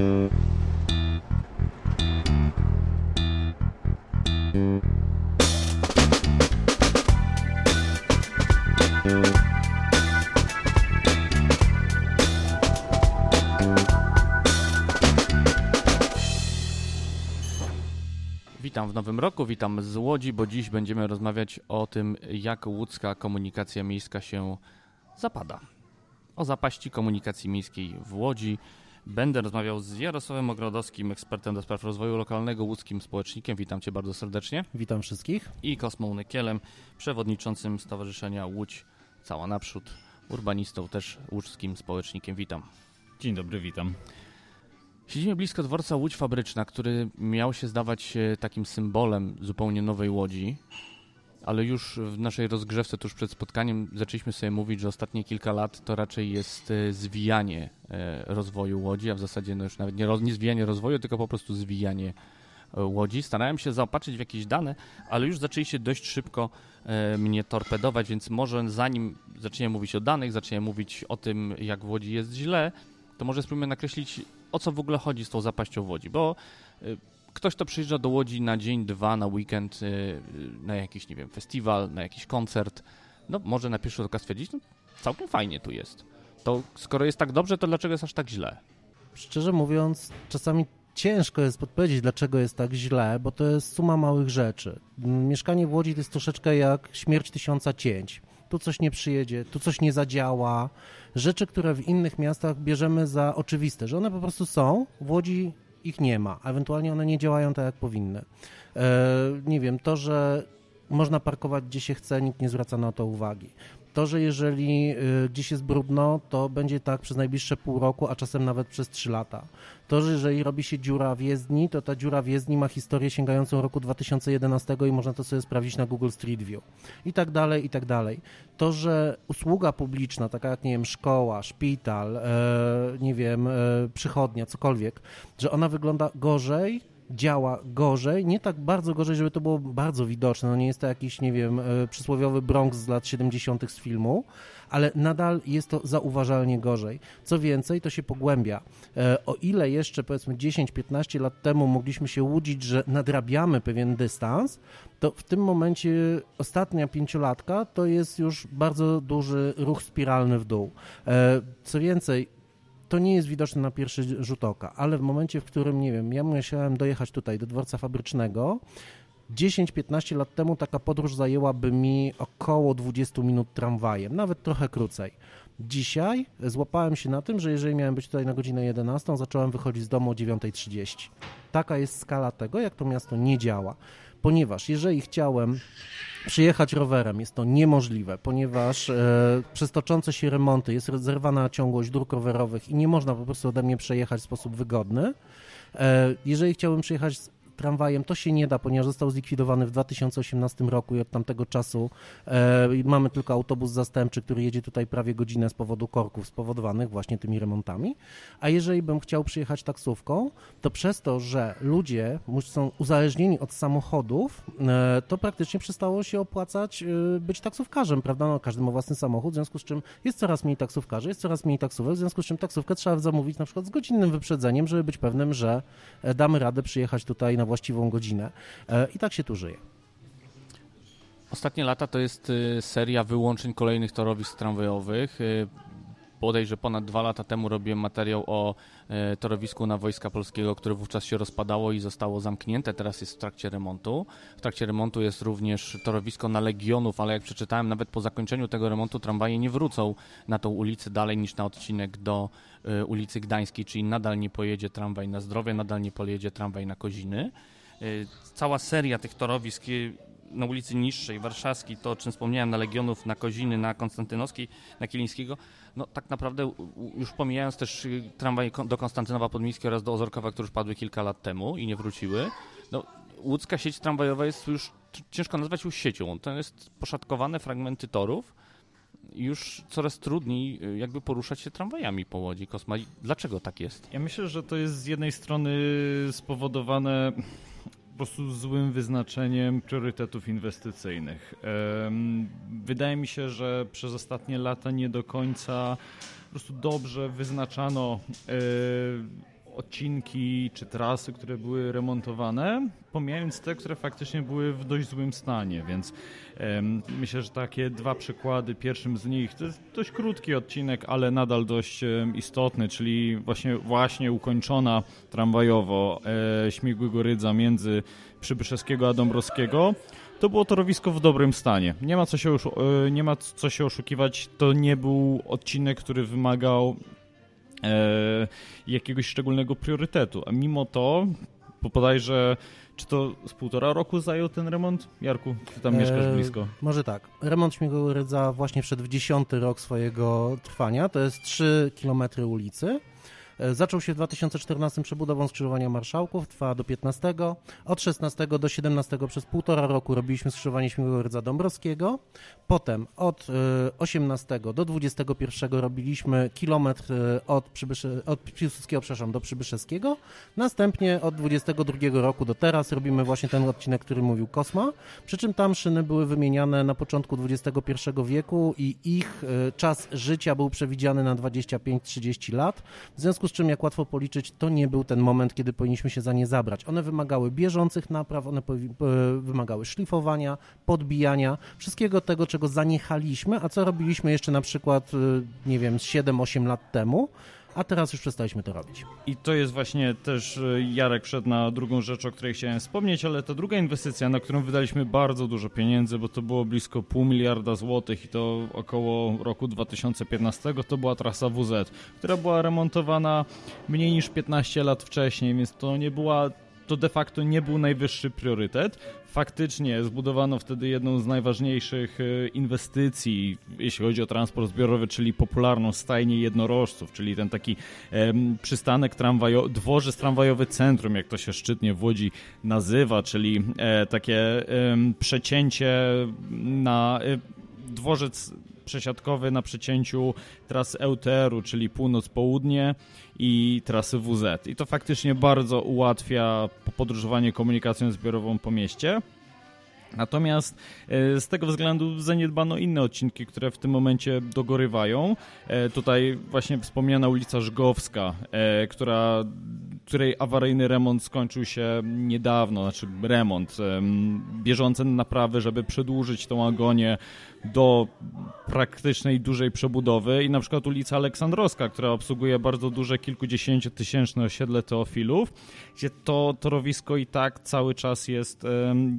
Mm-hmm. Witam w nowym roku, witam z Łodzi, bo dziś będziemy rozmawiać o tym, jak łódzka komunikacja miejska się zapada. O zapaści komunikacji miejskiej w Łodzi. Będę rozmawiał z Jarosławem Ogrodowskim, ekspertem do spraw rozwoju lokalnego, łódzkim społecznikiem. Witam cię bardzo serdecznie. Witam wszystkich. I Kosmą Nykielem, przewodniczącym Stowarzyszenia Łódź Cała Naprzód, urbanistą też łódzkim społecznikiem. Witam. Dzień dobry, witam. Siedzimy blisko dworca Łódź Fabryczna, który miał się zdawać takim symbolem zupełnie nowej Łodzi, ale już w naszej rozgrzewce tuż przed spotkaniem zaczęliśmy sobie mówić, że ostatnie kilka lat to raczej jest e, zwijanie e, rozwoju Łodzi, a w zasadzie no już nawet nie, nie zwijanie rozwoju, tylko po prostu zwijanie e, Łodzi. Starałem się zaopatrzyć w jakieś dane, ale już zaczęli się dość szybko mnie torpedować, więc może zanim zaczniemy mówić o danych, zaczniemy mówić o tym, jak w Łodzi jest źle, to może spróbujmy nakreślić, o co w ogóle chodzi z tą zapaścią Łodzi, bo ktoś, kto przyjeżdża do Łodzi na dzień, dwa, na weekend, na jakiś, nie wiem, festiwal, na jakiś koncert, no może na pierwszy rzut oka stwierdzić, no całkiem fajnie tu jest. To skoro jest tak dobrze, to dlaczego jest aż tak źle? Szczerze mówiąc, czasami ciężko jest podpowiedzieć, dlaczego jest tak źle, bo to jest suma małych rzeczy. Mieszkanie w Łodzi to jest troszeczkę jak śmierć tysiąca cięć. Tu coś nie przyjedzie, tu coś nie zadziała. Rzeczy, które w innych miastach bierzemy za oczywiste, że one po prostu są, w Łodzi ich nie ma, a ewentualnie one nie działają tak, jak powinny. E, nie wiem, to, że można parkować gdzie się chce, nikt nie zwraca na to uwagi. To, że jeżeli y, gdzieś jest brudno, to będzie tak przez najbliższe pół roku, a czasem nawet przez trzy lata. To, że jeżeli robi się dziura w jezdni, to ta dziura w jezdni ma historię sięgającą roku 2011 i można to sobie sprawdzić na Google Street View. I tak dalej, i tak dalej. To, że usługa publiczna, taka jak, nie wiem, szkoła, szpital, e, nie wiem, e, przychodnia, cokolwiek, że ona wygląda gorzej, działa gorzej, nie tak bardzo gorzej, żeby to było bardzo widoczne, no nie jest to jakiś, nie wiem, e, przysłowiowy Bronx z lat 70. z filmu, ale nadal jest to zauważalnie gorzej. Co więcej, to się pogłębia. E, o ile jeszcze powiedzmy 10-15 lat temu mogliśmy się łudzić, że nadrabiamy pewien dystans, to w tym momencie ostatnia pięciolatka to jest już bardzo duży ruch spiralny w dół. E, co więcej, to nie jest widoczne na pierwszy rzut oka, ale w momencie, w którym, nie wiem, ja musiałem dojechać tutaj do dworca fabrycznego, 10-15 lat temu taka podróż zajęłaby mi około 20 minut tramwajem, nawet trochę krócej. Dzisiaj złapałem się na tym, że jeżeli miałem być tutaj na godzinę 11, zacząłem wychodzić z domu o 9.30. Taka jest skala tego, jak to miasto nie działa. Ponieważ jeżeli chciałem przyjechać rowerem, jest to niemożliwe, ponieważ e, przez toczące się remonty jest zerwana ciągłość dróg rowerowych i nie można po prostu ode mnie przejechać w sposób wygodny. E, jeżeli chciałbym przyjechać tramwajem to się nie da, ponieważ został zlikwidowany w 2018 roku i od tamtego czasu e, mamy tylko autobus zastępczy, który jedzie tutaj prawie godzinę z powodu korków spowodowanych właśnie tymi remontami. A jeżeli bym chciał przyjechać taksówką, to przez to, że ludzie są uzależnieni od samochodów, e, to praktycznie przestało się opłacać e, być taksówkarzem, prawda? No, każdy ma własny samochód, w związku z czym jest coraz mniej taksówkarzy, jest coraz mniej taksówek, w związku z czym taksówkę trzeba zamówić na przykład z godzinnym wyprzedzeniem, żeby być pewnym, że e, damy radę przyjechać tutaj na właściwą godzinę. E, I tak się tu żyje. Ostatnie lata to jest y, seria wyłączeń kolejnych torowisk tramwajowych. Bodajże ponad dwa lata temu robiłem materiał o e, torowisku na Wojska Polskiego, które wówczas się rozpadało i zostało zamknięte. Teraz jest w trakcie remontu. W trakcie remontu jest również torowisko na Legionów, ale jak przeczytałem, nawet po zakończeniu tego remontu tramwaje nie wrócą na tą ulicę dalej niż na odcinek do e, ulicy Gdańskiej, czyli nadal nie pojedzie tramwaj na Zdrowie, nadal nie pojedzie tramwaj na Koziny. E, cała seria tych torowisk na ulicy Niższej, Warszawskiej, to o czym wspomniałem, na Legionów, na Koziny, na Konstantynowskiej, na Kielińskiego, no tak naprawdę już pomijając też y, tramwaj do Konstantynowa Podmiejskiej oraz do Ozorkowa, które już padły kilka lat temu i nie wróciły, no łódzka sieć tramwajowa jest już ciężko nazwać już siecią. To jest poszatkowane fragmenty torów już coraz trudniej y, jakby poruszać się tramwajami po Łodzi. Kosma, dlaczego tak jest? Ja myślę, że to jest z jednej strony spowodowane prostu złym wyznaczeniem priorytetów inwestycyjnych. Wydaje mi się, że przez ostatnie lata nie do końca po prostu dobrze wyznaczano odcinki czy trasy, które były remontowane, pomijając te, które faktycznie były w dość złym stanie, więc myślę, że takie dwa przykłady. Pierwszym z nich to jest dość krótki odcinek, ale nadal dość istotny, czyli właśnie, właśnie ukończona tramwajowo e, Śmigłego Rydza między Przybyszewskiego a Dąbrowskiego to było torowisko w dobrym stanie. Nie ma co się, e, nie ma co się oszukiwać, to nie był odcinek, który wymagał e, jakiegoś szczególnego priorytetu. A mimo to, że czy to z półtora roku zajął ten remont? Jarku, ty tam mieszkasz e, blisko. może tak. Remont Śmigłego Rydza właśnie wszedł w dziesiąty rok swojego trwania. To jest 3 kilometry ulicy. E, zaczął się w 2014 przebudową skrzyżowania marszałków, trwa do 15. Od 16 do 17 przez półtora roku robiliśmy skrzyżowanie Śmigłego Rydza Dąbrowskiego. Potem od 18 e, do 21 robiliśmy kilometr e, od, od Piłsudskiego przepraszam, do Przybyszewskiego. Następnie od 22 roku do teraz robimy właśnie ten odcinek, który mówił Kosma. Przy czym tam szyny były wymieniane na początku XXI wieku i ich czas życia był przewidziany na 25-30 lat. W związku z czym, jak łatwo policzyć, to nie był ten moment, kiedy powinniśmy się za nie zabrać. One wymagały bieżących napraw, one wymagały szlifowania, podbijania, wszystkiego tego, czego zaniechaliśmy, a co robiliśmy jeszcze na przykład, y, nie wiem, 7-8 lat temu a teraz już przestaliśmy to robić. I to jest właśnie też, e, Jarek wszedł na drugą rzecz, o której chciałem wspomnieć, ale ta druga inwestycja, na którą wydaliśmy bardzo dużo pieniędzy, bo to było blisko pół miliarda złotych i to około roku 2015, to była trasa WZ, która była remontowana mniej niż 15 lat wcześniej, więc to nie była to de facto nie był najwyższy priorytet. Faktycznie zbudowano wtedy jedną z najważniejszych e, inwestycji, jeśli chodzi o transport zbiorowy, czyli popularną stajnię jednorożców, czyli ten taki przystanek tramwajowy, dworzec tramwajowy centrum, jak to się szczytnie w Łodzi nazywa, czyli e, takie przecięcie na e, dworzec przesiadkowy na przecięciu trasy EUTR-u, czyli północ-południe i trasy WZ. I to faktycznie bardzo ułatwia podróżowanie komunikacją zbiorową po mieście. Natomiast e, z tego względu zaniedbano inne odcinki, które w tym momencie dogorywają. E, tutaj właśnie wspomniana ulica Żgowska, e, która której awaryjny remont skończył się niedawno, znaczy remont, bieżące naprawy, żeby przedłużyć tą agonię do praktycznej dużej przebudowy i na przykład ulica Aleksandrowska, która obsługuje bardzo duże kilkudziesięciotysięczne osiedle teofilów, gdzie to torowisko i tak cały czas jest,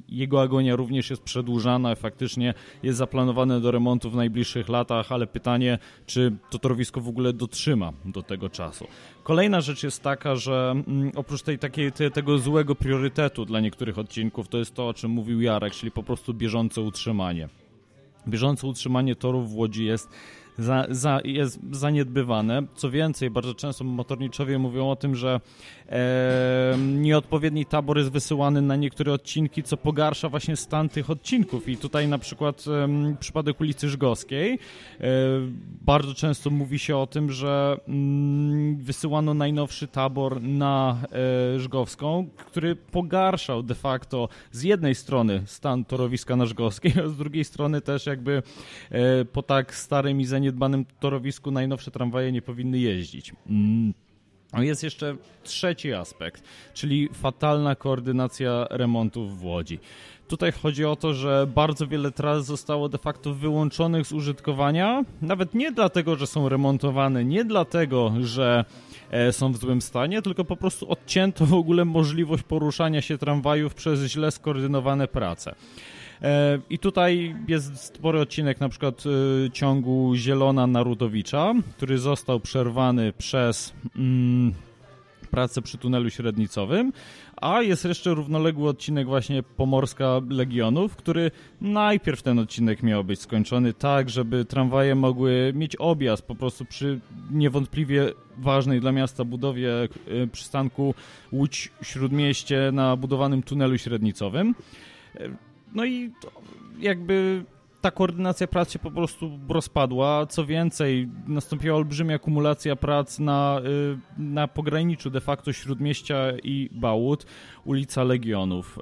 jego agonia również jest przedłużana, faktycznie jest zaplanowane do remontu w najbliższych latach, ale pytanie, czy to torowisko w ogóle dotrzyma do tego czasu. Kolejna rzecz jest taka, że mm, oprócz tej, takiej, te, tego złego priorytetu dla niektórych odcinków, to jest to, o czym mówił Jarek, czyli po prostu bieżące utrzymanie. Bieżące utrzymanie torów w Łodzi jest za, za, jest zaniedbywane. Co więcej, bardzo często motorniczowie mówią o tym, że e, nieodpowiedni tabor jest wysyłany na niektóre odcinki, co pogarsza właśnie stan tych odcinków. I tutaj na przykład e, przypadek ulicy Żgowskiej, e, bardzo często mówi się o tym, że mm, wysyłano najnowszy tabor na e, Żgowską, który pogarszał de facto z jednej strony stan torowiska na Żgowskiej, a z drugiej strony też jakby e, po tak starym i zaniedbanym torowisku najnowsze tramwaje nie powinny jeździć. Mm. Jest jeszcze trzeci aspekt, czyli fatalna koordynacja remontów w Łodzi. Tutaj chodzi o to, że bardzo wiele tras zostało de facto wyłączonych z użytkowania, nawet nie dlatego, że są remontowane, nie dlatego, że e, są w złym stanie, tylko po prostu odcięto w ogóle możliwość poruszania się tramwajów przez źle skoordynowane prace. E, I tutaj jest spory odcinek na przykład e, ciągu Zielona Narutowicza, który został przerwany przez mm, pracę przy tunelu średnicowym, a jest jeszcze równoległy odcinek właśnie Pomorska Legionów, który najpierw ten odcinek miał być skończony tak, żeby tramwaje mogły mieć objazd po prostu przy niewątpliwie ważnej dla miasta budowie e, przystanku Łódź Śródmieście na budowanym tunelu średnicowym. No i jakby ta koordynacja prac się po prostu rozpadła. Co więcej, nastąpiła olbrzymia akumulacja prac na, y, na pograniczu de facto Śródmieścia i Bałut, ulica Legionów,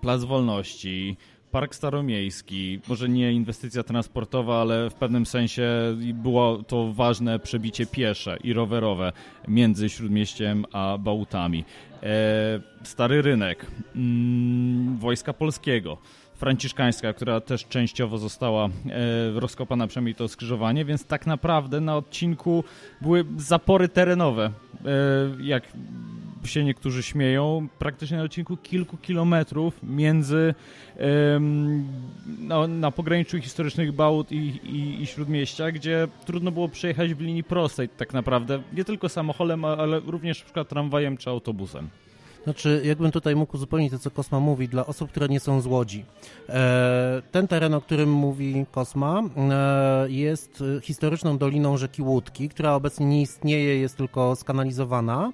Plac Wolności, Park Staromiejski, może nie inwestycja transportowa, ale w pewnym sensie było to ważne przebicie piesze i rowerowe między Śródmieściem a Bałutami. E, Stary Rynek, mm, Wojska Polskiego, franciszkańska, która też częściowo została e, rozkopana, przynajmniej to skrzyżowanie, więc tak naprawdę na odcinku były zapory terenowe, e, jak się niektórzy śmieją, praktycznie na odcinku kilku kilometrów między no, na pograniczu historycznych Bałut i, i, i, Śródmieścia, gdzie trudno było przejechać w linii prostej tak naprawdę, nie tylko samochodem, ale również przykład tramwajem czy autobusem. Znaczy, jakbym tutaj mógł uzupełnić to, co Kosma mówi, dla osób, które nie są z Łodzi. E, ten teren, o którym mówi Kosma, e, jest historyczną doliną rzeki Łódki, która obecnie nie istnieje, jest tylko skanalizowana.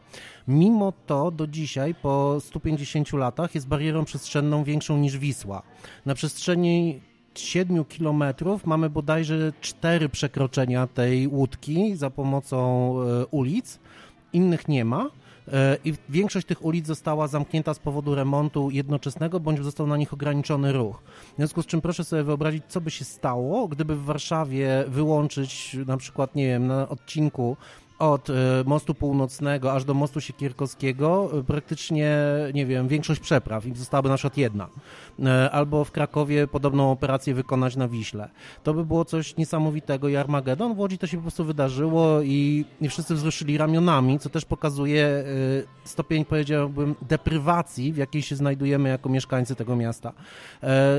Mimo to do dzisiaj, po 150 latach, jest barierą przestrzenną większą niż Wisła. Na przestrzeni 7 kilometrów mamy bodajże cztery przekroczenia tej łódki za pomocą e, ulic. Innych nie ma. E, i większość tych ulic została zamknięta z powodu remontu jednoczesnego, bądź został na nich ograniczony ruch. W związku z czym proszę sobie wyobrazić, co by się stało, gdyby w Warszawie wyłączyć na przykład, nie wiem, na odcinku od e, mostu północnego aż do mostu Siekierkowskiego e, praktycznie, nie wiem, większość przepraw i zostałaby na przykład jedna. E, albo w Krakowie podobną operację wykonać na Wiśle. To by było coś niesamowitego i Armagedon. W Łodzi to się po prostu wydarzyło i, i wszyscy wzruszyli ramionami, co też pokazuje stopień, powiedziałbym, deprywacji, w jakiej się znajdujemy jako mieszkańcy tego miasta.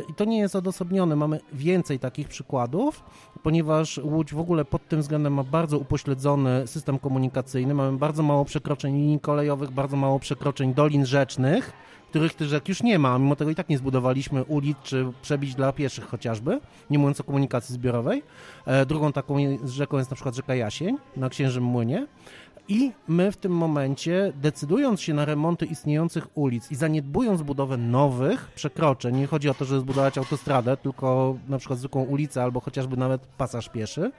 I to nie jest odosobnione. Mamy więcej takich przykładów, ponieważ Łódź w ogóle pod tym względem ma bardzo upośledzony system komunikacyjny. Mamy bardzo mało przekroczeń linii kolejowych, bardzo mało przekroczeń dolin rzecznych, których tych rzek już nie ma, mimo tego i tak nie zbudowaliśmy ulic czy przebić dla pieszych chociażby, nie mówiąc o komunikacji zbiorowej. E, drugą taką rzeką jest na przykład rzeka Jasień na Księżym Młynie. I my w tym momencie, decydując się na remonty istniejących ulic i zaniedbując budowę nowych przekroczeń, nie chodzi o to, żeby zbudować autostradę, tylko na przykład zwykłą ulicę albo chociażby nawet pasaż pieszy,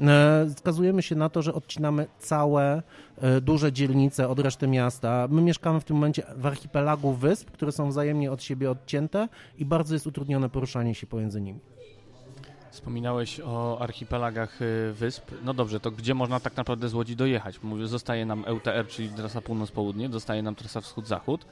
e, skazujemy się na to, że odcinamy całe e, duże dzielnice od reszty miasta. My mieszkamy w tym momencie w archipelagu wysp, które są wzajemnie od siebie odcięte i bardzo jest utrudnione poruszanie się pomiędzy nimi. Wspominałeś o archipelagach y, wysp. No dobrze, to gdzie można tak naprawdę z Łodzi dojechać? Mówię, zostaje nam EUTR, czyli trasa północ-południe, zostaje nam trasa wschód-zachód.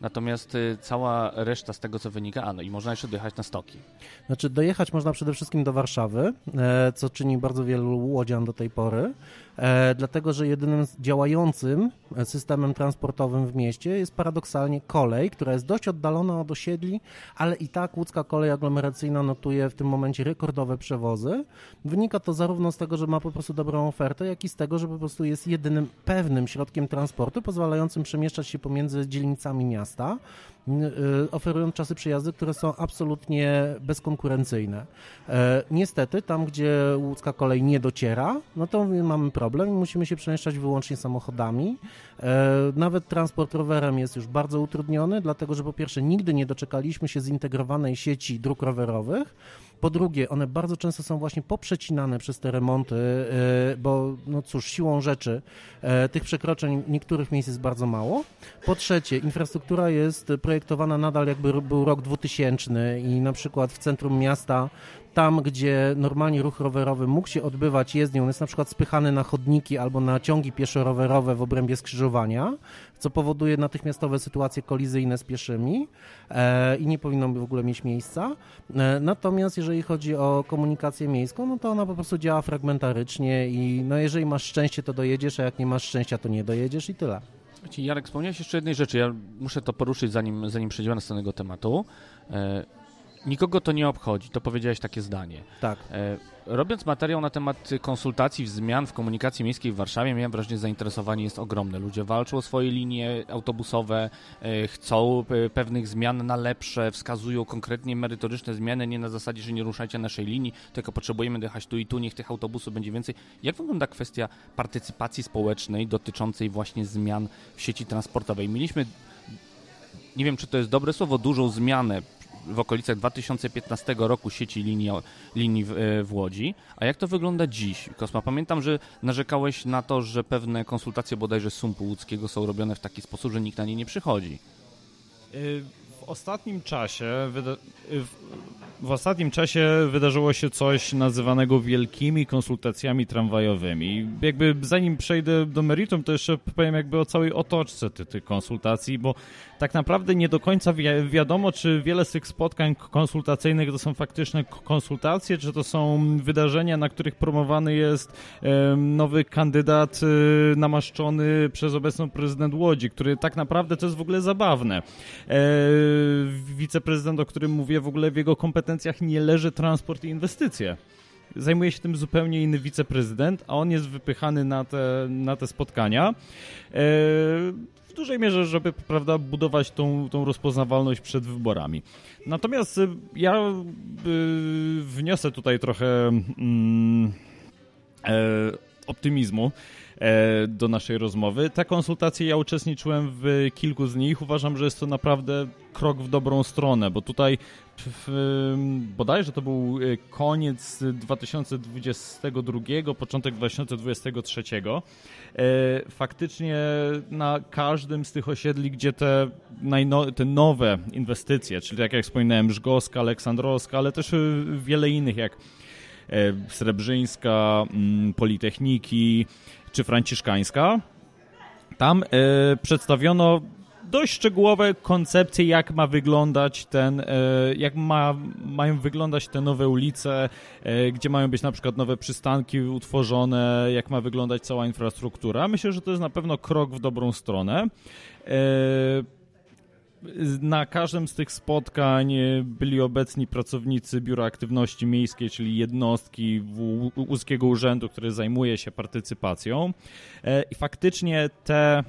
Natomiast y, cała reszta z tego, co wynika, a no i można jeszcze dojechać na stoki. Znaczy, dojechać można przede wszystkim do Warszawy, e, co czyni bardzo wielu łodzian do tej pory. E, dlatego że jedynym działającym systemem transportowym w mieście jest paradoksalnie kolej, która jest dość oddalona od osiedli, ale i tak łódzka kolej aglomeracyjna notuje w tym momencie rekordowe przewozy. Wynika to zarówno z tego, że ma po prostu dobrą ofertę, jak i z tego, że po prostu jest jedynym pewnym środkiem transportu pozwalającym przemieszczać się pomiędzy dzielnicami miasta. Y, oferują czasy przejazdy, które są absolutnie bezkonkurencyjne. E, niestety, tam gdzie łódzka kolej nie dociera, no to mamy problem i musimy się przemieszczać wyłącznie samochodami. E, nawet transport rowerem jest już bardzo utrudniony, dlatego że po pierwsze nigdy nie doczekaliśmy się zintegrowanej sieci dróg rowerowych, po drugie, one bardzo często są właśnie poprzecinane przez te remonty, e, bo no cóż, siłą rzeczy e, tych przekroczeń niektórych miejsc jest bardzo mało. Po trzecie, infrastruktura jest projektowana nadal jakby był rok 2000 i na przykład w centrum miasta tam, gdzie normalnie ruch rowerowy mógł się odbywać jezdnią, on jest na przykład spychany na chodniki albo na ciągi pieszo-rowerowe w obrębie skrzyżowania, co powoduje natychmiastowe sytuacje kolizyjne z pieszymi e, i nie powinno w ogóle mieć miejsca. E, natomiast jeżeli chodzi o komunikację miejską, no to ona po prostu działa fragmentarycznie i no jeżeli masz szczęście, to dojedziesz, a jak nie masz szczęścia, to nie dojedziesz i tyle. Jarek, wspomniałeś jeszcze jednej rzeczy, ja muszę to poruszyć, zanim, zanim przejdziemy do następnego tematu. E, nikogo to nie obchodzi, to powiedziałeś takie zdanie. Tak. E, robiąc materiał na temat konsultacji, zmian w komunikacji miejskiej w Warszawie, miałem wrażenie, że zainteresowanie jest ogromne. Ludzie walczą o swoje linie autobusowe, e, chcą e, pewnych zmian na lepsze, wskazują konkretnie merytoryczne zmiany, nie na zasadzie, że nie ruszajcie naszej linii, tylko potrzebujemy dojechać tu i tu, niech tych autobusów będzie więcej. Jak wygląda kwestia partycypacji społecznej dotyczącej właśnie zmian w sieci transportowej? Mieliśmy nie wiem, czy to jest dobre słowo, dużą zmianę w okolicach 2015 roku sieci linii, linii w, w Łodzi. A jak to wygląda dziś? Kosma, pamiętam, że narzekałeś na to, że pewne konsultacje bodajże Sumpu Łódzkiego są robione w taki sposób, że nikt na nie nie przychodzi. W ostatnim czasie w ostatnim czasie wydarzyło się coś nazywanego wielkimi konsultacjami tramwajowymi. Jakby zanim przejdę do meritum, to jeszcze powiem jakby o całej otoczce tych, konsultacji, bo tak naprawdę nie do końca wi wiadomo, czy wiele z tych spotkań konsultacyjnych to są faktyczne konsultacje, czy to są wydarzenia, na których promowany jest e, nowy kandydat e, namaszczony przez obecną prezydent Łodzi, który tak naprawdę to jest w ogóle zabawne. E, wiceprezydent, o którym mówię, w ogóle w jego kompetencjach nie leży transport i inwestycje. Zajmuje się tym zupełnie inny wiceprezydent, a on jest wypychany na te, na te spotkania. W dużej mierze, żeby prawda, budować tą, tą rozpoznawalność przed wyborami. Natomiast y, ja y, wniosę tutaj trochę e, optymizmu. e, do naszej rozmowy. Te konsultacje ja uczestniczyłem w kilku z nich. Uważam, że jest to naprawdę krok w dobrą stronę, bo tutaj w, bodajże to był e, koniec 2022, początek 2023. E, faktycznie na każdym z tych osiedli, gdzie te, najno, te nowe inwestycje, czyli tak jak wspominałem, Żgowska, Aleksandrowska, ale też e, wiele innych jak Srebrzyńska, mm, Politechniki czy Franciszkańska, tam przedstawiono dość szczegółowe koncepcje, jak ma wyglądać ten, e, jak ma, mają wyglądać te nowe ulice, e, gdzie mają być na przykład nowe przystanki utworzone, jak ma wyglądać cała infrastruktura. Myślę, że to jest na pewno krok w dobrą stronę. E, na każdym z tych spotkań byli obecni pracownicy Biura Aktywności Miejskiej, czyli jednostki Łódzkiego Urzędu, który zajmuje się partycypacją. E, I faktycznie te, e,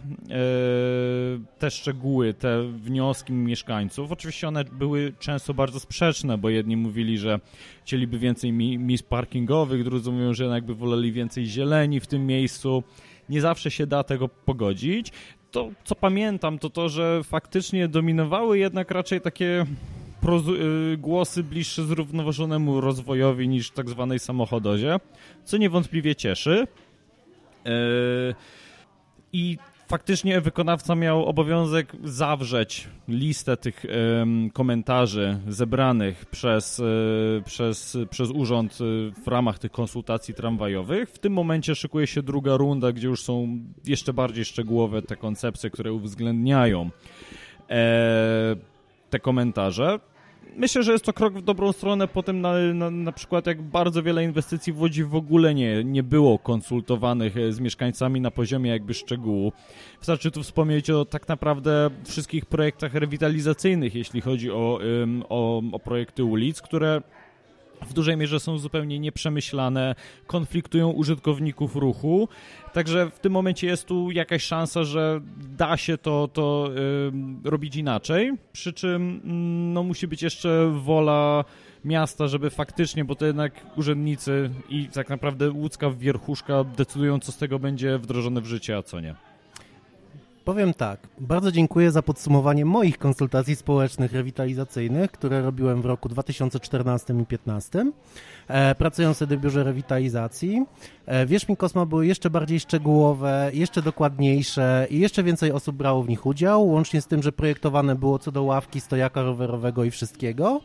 te szczegóły, te wnioski mieszkańców, oczywiście one były często bardzo sprzeczne, bo jedni mówili, że chcieliby więcej miejsc parkingowych, drudzy mówią, że jakby woleli więcej zieleni w tym miejscu nie zawsze się da tego pogodzić to, co pamiętam, to to, że faktycznie dominowały jednak raczej takie y, głosy bliższe zrównoważonemu rozwojowi niż tak zwanej samochodozie, co niewątpliwie cieszy. Yy, I faktycznie wykonawca miał obowiązek zawrzeć listę tych komentarzy zebranych przez, e, przez, przez urząd e, w ramach tych konsultacji tramwajowych. W tym momencie szykuje się druga runda, gdzie już są jeszcze bardziej szczegółowe te koncepcje, które uwzględniają e, te komentarze myślę, że jest to krok w dobrą stronę po tym na, na, na, przykład jak bardzo wiele inwestycji w Łodzi w ogóle nie, nie było konsultowanych e, z mieszkańcami na poziomie jakby szczegółu. Wystarczy tu wspomnieć o tak naprawdę wszystkich projektach rewitalizacyjnych, jeśli chodzi o, o, o projekty ulic, które w dużej mierze są zupełnie nieprzemyślane, konfliktują użytkowników ruchu. Także w tym momencie jest tu jakaś szansa, że da się to, to yy, robić inaczej. Przy czym yy, no, musi być jeszcze wola miasta, żeby faktycznie, bo to jednak urzędnicy i tak naprawdę łódzka wierchuszka decydują, co z tego będzie wdrożone w życie, a co nie. Powiem tak, bardzo dziękuję za podsumowanie moich konsultacji społecznych rewitalizacyjnych, które robiłem w roku 2014 i 2015, e, pracując wtedy w biurze rewitalizacji. E, wierz mi, Kosma były jeszcze bardziej szczegółowe, jeszcze dokładniejsze i jeszcze więcej osób brało w nich udział, łącznie z tym, że projektowane było co do ławki, stojaka rowerowego i wszystkiego.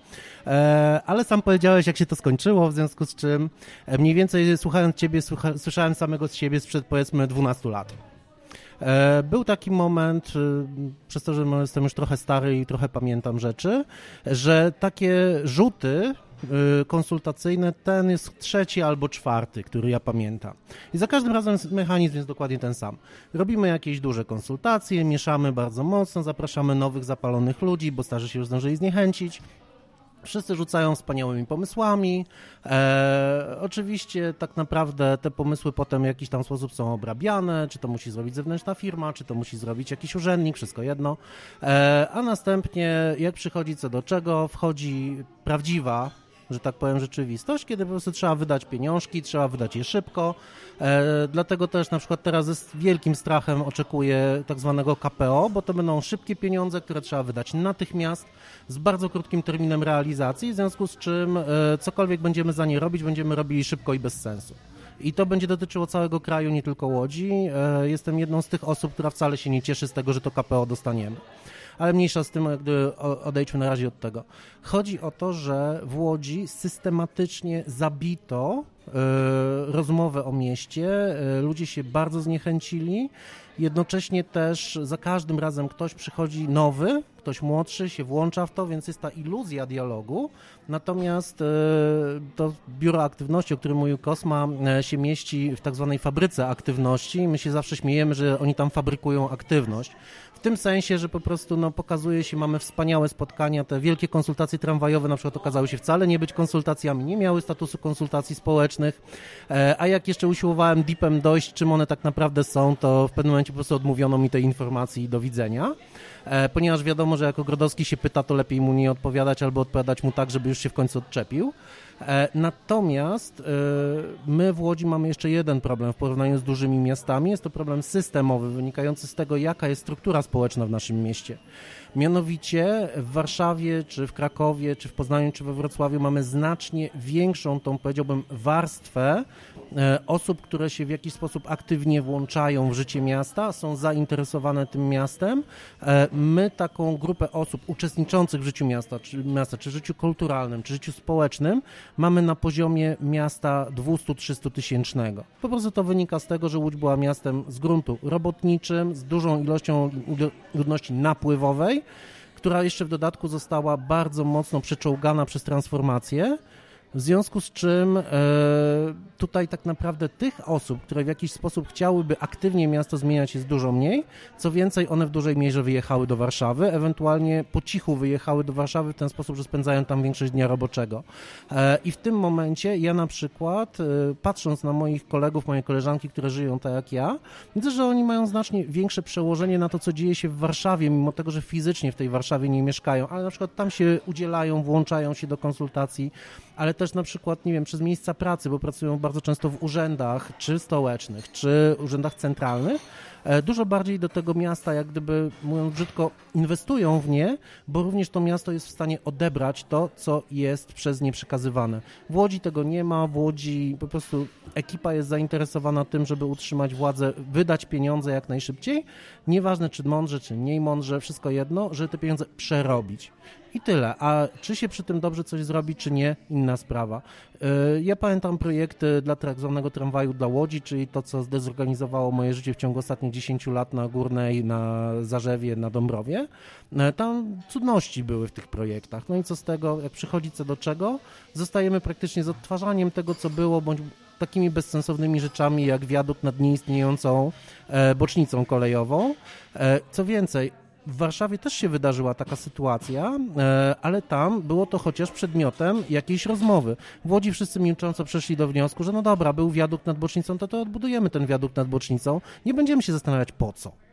E, ale sam powiedziałeś, jak się to skończyło, w związku z czym e, mniej więcej słuchając Ciebie, słucha, słyszałem samego z siebie sprzed powiedzmy 12 lat. E, był taki moment, y, przez to, że jestem już trochę stary i trochę pamiętam rzeczy, że takie rzuty y, konsultacyjne, ten jest trzeci albo czwarty, który ja pamiętam. I za każdym razem mechanizm jest dokładnie ten sam. Robimy jakieś duże konsultacje, mieszamy bardzo mocno, zapraszamy nowych, zapalonych ludzi, bo starzy się już zdążyli zniechęcić, Wszyscy rzucają wspaniałymi pomysłami. E, oczywiście tak naprawdę te pomysły potem w jakiś tam sposób są obrabiane, czy to musi zrobić zewnętrzna firma, czy to musi zrobić jakiś urzędnik, wszystko jedno. E, a następnie jak przychodzi co do czego, wchodzi prawdziwa że tak powiem, rzeczywistość, kiedy po prostu trzeba wydać pieniążki, trzeba wydać je szybko. E, dlatego też na przykład teraz z wielkim strachem oczekuję tak zwanego KPO, bo to będą szybkie pieniądze, które trzeba wydać natychmiast, z bardzo krótkim terminem realizacji, w związku z czym e, cokolwiek będziemy za nie robić, będziemy robili szybko i bez sensu. I to będzie dotyczyło całego kraju, nie tylko Łodzi. E, jestem jedną z tych osób, która wcale się nie cieszy z tego, że to KPO dostaniemy ale mniejsza z tym, gdy odejdźmy na razie od tego. Chodzi o to, że w Łodzi systematycznie zabito y, rozmowę o mieście, y, ludzie się bardzo zniechęcili, jednocześnie też za każdym razem ktoś przychodzi nowy, ktoś młodszy się włącza w to, więc jest ta iluzja dialogu, natomiast y, to biuro aktywności, o którym mówił Kosma, się mieści w tak zwanej fabryce aktywności. My się zawsze śmiejemy, że oni tam fabrykują aktywność. W tym sensie, że po prostu no, pokazuje się, mamy wspaniałe spotkania, te wielkie konsultacje tramwajowe na przykład okazały się wcale nie być konsultacjami, nie miały statusu konsultacji społecznych, e, a jak jeszcze usiłowałem deepem dojść, czym one tak naprawdę są, to w pewnym momencie po prostu odmówiono mi tej informacji i do widzenia. E, ponieważ wiadomo, że jako Grodowski się pyta, to lepiej mu nie odpowiadać albo odpowiadać mu tak, żeby już się w końcu odczepił. E, natomiast e, my w Łodzi mamy jeszcze jeden problem w porównaniu z dużymi miastami. Jest to problem systemowy, wynikający z tego, jaka jest struktura społeczna w naszym mieście. Mianowicie w Warszawie, czy w Krakowie, czy w Poznaniu, czy we Wrocławiu mamy znacznie większą, tą powiedziałbym, warstwę osób, które się w jakiś sposób aktywnie włączają w życie miasta, są zainteresowane tym miastem. E, my taką grupę osób uczestniczących w życiu miasta, czy miasta, czy życiu kulturalnym, czy życiu społecznym mamy na poziomie miasta 200-300 tysięcznego. Po prostu to wynika z tego, że Łódź była miastem z gruntu robotniczym, z dużą ilością ludności napływowej, która jeszcze w dodatku została bardzo mocno przeczołgana przez transformację. W związku z czym e, tutaj tak naprawdę tych osób, które w jakiś sposób chciałyby aktywnie miasto zmieniać jest dużo mniej. Co więcej, one w dużej mierze wyjechały do Warszawy, ewentualnie po cichu wyjechały do Warszawy w ten sposób, że spędzają tam większość dnia roboczego. E, I w tym momencie ja na przykład, e, patrząc na moich kolegów, moje koleżanki, które żyją tak jak ja, widzę, że oni mają znacznie większe przełożenie na to, co dzieje się w Warszawie, mimo tego, że fizycznie w tej Warszawie nie mieszkają, ale na przykład tam się udzielają, włączają się do konsultacji, ale też na przykład, nie wiem, przez miejsca pracy, bo pracują bardzo często w urzędach, czy stołecznych, czy urzędach centralnych, dużo bardziej do tego miasta, jak gdyby, mówiąc brzydko, inwestują w nie, bo również to miasto jest w stanie odebrać to, co jest przez nie przekazywane. W Łodzi tego nie ma, w Łodzi po prostu ekipa jest zainteresowana tym, żeby utrzymać władzę, wydać pieniądze jak najszybciej, nieważne czy mądrze, czy mniej mądrze, wszystko jedno, żeby te pieniądze przerobić. I tyle. A czy się przy tym dobrze coś zrobi, czy nie, inna sprawa. E, ja pamiętam projekty dla tak zwanego tramwaju dla Łodzi, czyli to, co zdezorganizowało moje życie w ciągu ostatnich 10 lat na Górnej, na Zarzewie, na Dąbrowie. E, tam cudności były w tych projektach. No i co z tego, jak przychodzi co do czego, zostajemy praktycznie z odtwarzaniem tego, co było, bądź takimi bezsensownymi rzeczami jak wiadukt nad nieistniejącą e, bocznicą kolejową. Co więcej, w Warszawie też się wydarzyła taka sytuacja, e, ale tam było to chociaż przedmiotem jakiejś rozmowy. W Łodzi wszyscy milcząco przeszli do wniosku, że no dobra, był wiadukt nad bocznicą, to to odbudujemy ten wiadukt nad bocznicą. Nie będziemy się zastanawiać po co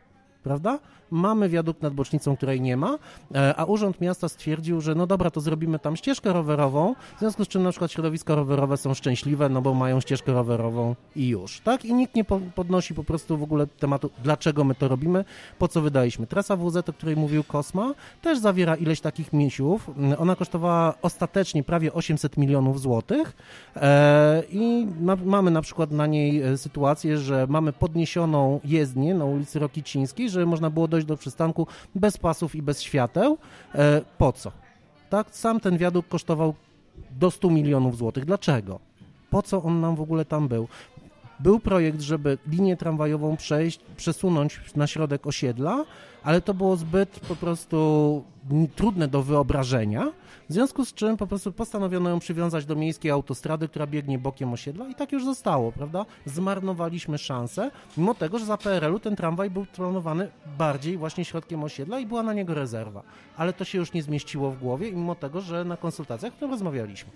prawda? Mamy wiadukt nad bocznicą, której nie ma, e, a Urząd Miasta stwierdził, że no dobra, to zrobimy tam ścieżkę rowerową, w związku z czym na przykład środowiska rowerowe są szczęśliwe, no bo mają ścieżkę rowerową i już, tak? I nikt nie podnosi po prostu w ogóle tematu, dlaczego my to robimy, po co wydaliśmy. Trasa WZ, o której mówił Kosma, też zawiera ileś takich misiów. Ona kosztowała ostatecznie prawie 800 milionów złotych e, i mamy na przykład na niej e, sytuację, że mamy podniesioną jezdnię na ulicy Rokicińskiej, że można było dojść do przystanku bez pasów i bez świateł. E, po co? Tak, sam ten wiadukt kosztował do 100 milionów złotych. Dlaczego? Po co on nam w ogóle tam był? Był projekt, żeby linię tramwajową przejść, przesunąć na środek osiedla, ale to było zbyt po prostu trudne do wyobrażenia, w związku z czym po prostu postanowiono ją przywiązać do miejskiej autostrady, która biegnie bokiem osiedla i tak już zostało, prawda? Zmarnowaliśmy szansę, mimo tego, że za PRL-u ten tramwaj był planowany bardziej właśnie środkiem osiedla i była na niego rezerwa. Ale to się już nie zmieściło w głowie, mimo tego, że na konsultacjach o tym rozmawialiśmy.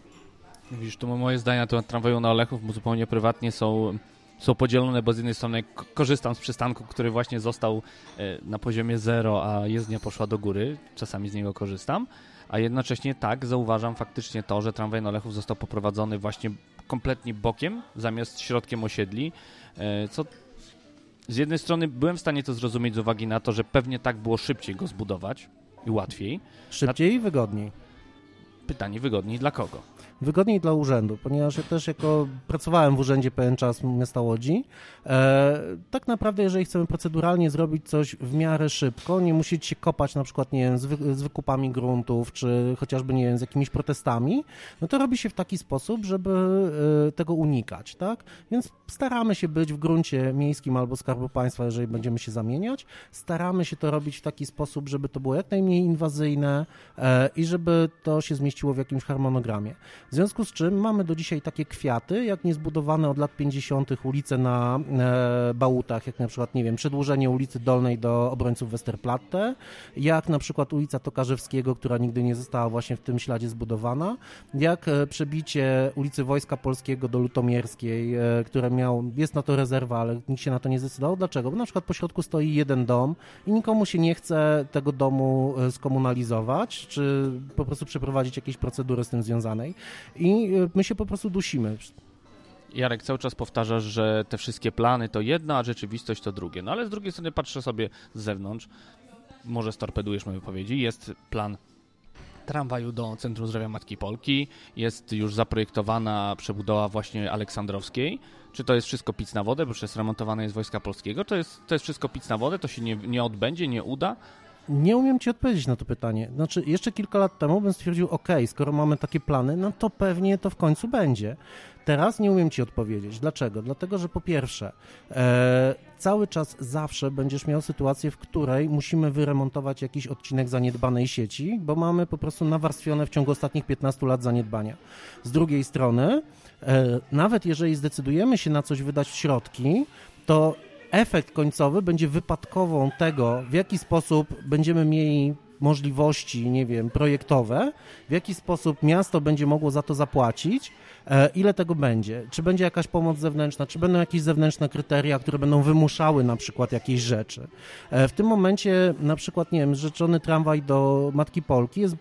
Widzisz, to moje zdania na temat tramwaju na Olechów, zupełnie prywatnie są są podzielone, bo z jednej strony korzystam z przystanku, który właśnie został e, na poziomie zero, a jezdnia poszła do góry, czasami z niego korzystam, a jednocześnie tak, zauważam faktycznie to, że tramwaj na Lechów został poprowadzony właśnie kompletnie bokiem, zamiast środkiem osiedli, e, co z jednej strony byłem w stanie to zrozumieć z uwagi na to, że pewnie tak było szybciej go zbudować i łatwiej. Szybciej i wygodniej. Pytanie wygodniej dla kogo? Wygodniej dla urzędu, ponieważ ja też jako pracowałem w urzędzie pewien czas miasta Łodzi, e, tak naprawdę jeżeli chcemy proceduralnie zrobić coś w miarę szybko, nie musieć się kopać na przykład, nie wiem, z, wy, z wykupami gruntów, czy chociażby, nie wiem, z jakimiś protestami, no to robi się w taki sposób, żeby e, tego unikać, tak? Więc staramy się być w gruncie miejskim albo Skarbu Państwa, jeżeli będziemy się zamieniać, staramy się to robić w taki sposób, żeby to było jak najmniej inwazyjne e, i żeby to się zmieściło w jakimś harmonogramie. W związku z czym mamy do dzisiaj takie kwiaty, jak niezbudowane od lat 50. ulice na e, Bałutach, jak na przykład, nie wiem, przedłużenie ulicy Dolnej do obrońców Westerplatte, jak na przykład ulica Tokarzewskiego, która nigdy nie została właśnie w tym śladzie zbudowana, jak e, przebicie ulicy Wojska Polskiego do Lutomierskiej, e, które miał, jest na to rezerwa, ale nikt się na to nie zdecydował. Dlaczego? Bo na przykład po środku stoi jeden dom i nikomu się nie chce tego domu e, skomunalizować, czy po prostu przeprowadzić jakieś procedury z tym związanej i e, my się po prostu dusimy. Jarek, cały czas powtarzasz, że te wszystkie plany to jedno, a rzeczywistość to drugie. No ale z drugiej strony patrzę sobie z zewnątrz, może storpedujesz moje wypowiedzi, jest plan tramwaju do Centrum Zdrowia Matki Polki, jest już zaprojektowana przebudowa właśnie Aleksandrowskiej. Czy to jest wszystko pic na wodę, bo przecież remontowane jest Wojska Polskiego? To jest, to jest wszystko pic na wodę? To się nie, nie odbędzie, nie uda? Nie umiem ci odpowiedzieć na to pytanie. Znaczy, jeszcze kilka lat temu bym stwierdził, ok, skoro mamy takie plany, no to pewnie to w końcu będzie. Teraz nie umiem ci odpowiedzieć. Dlaczego? Dlatego, że po pierwsze, e, cały czas zawsze będziesz miał sytuację, w której musimy wyremontować jakiś odcinek zaniedbanej sieci, bo mamy po prostu nawarstwione w ciągu ostatnich 15 lat zaniedbania. Z drugiej strony, e, nawet jeżeli zdecydujemy się na coś wydać środki, to efekt końcowy będzie wypadkową tego, w jaki sposób będziemy mieli możliwości, nie wiem, projektowe, w jaki sposób miasto będzie mogło za to zapłacić, e, ile tego będzie, czy będzie jakaś pomoc zewnętrzna, czy będą jakieś zewnętrzne kryteria, które będą wymuszały na przykład jakieś rzeczy. E, w tym momencie na przykład, nie wiem, rzeczony tramwaj do Matki Polki jest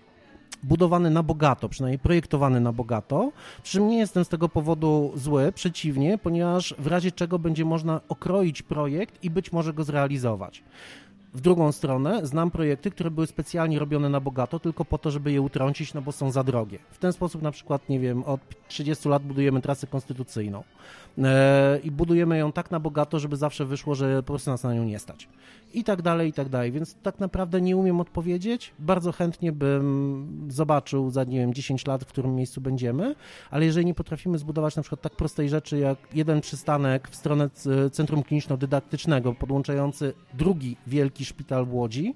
budowany na bogato, przynajmniej projektowany na bogato, przy czym nie jestem z tego powodu zły, przeciwnie, ponieważ w razie czego będzie można okroić projekt i być może go zrealizować. W drugą stronę znam projekty, które były specjalnie robione na bogato, tylko po to, żeby je utrącić, no bo są za drogie. W ten sposób na przykład, nie wiem, od 30 lat budujemy trasę konstytucyjną i budujemy ją tak na bogato, żeby zawsze wyszło, że po prostu nas na nią nie stać i tak dalej, i tak dalej. Więc tak naprawdę nie umiem odpowiedzieć. Bardzo chętnie bym zobaczył za, nie wiem, 10 lat, w którym miejscu będziemy, ale jeżeli nie potrafimy zbudować na przykład tak prostej rzeczy, jak jeden przystanek w stronę Centrum Kliniczno-Dydaktycznego podłączający drugi wielki szpital w Łodzi,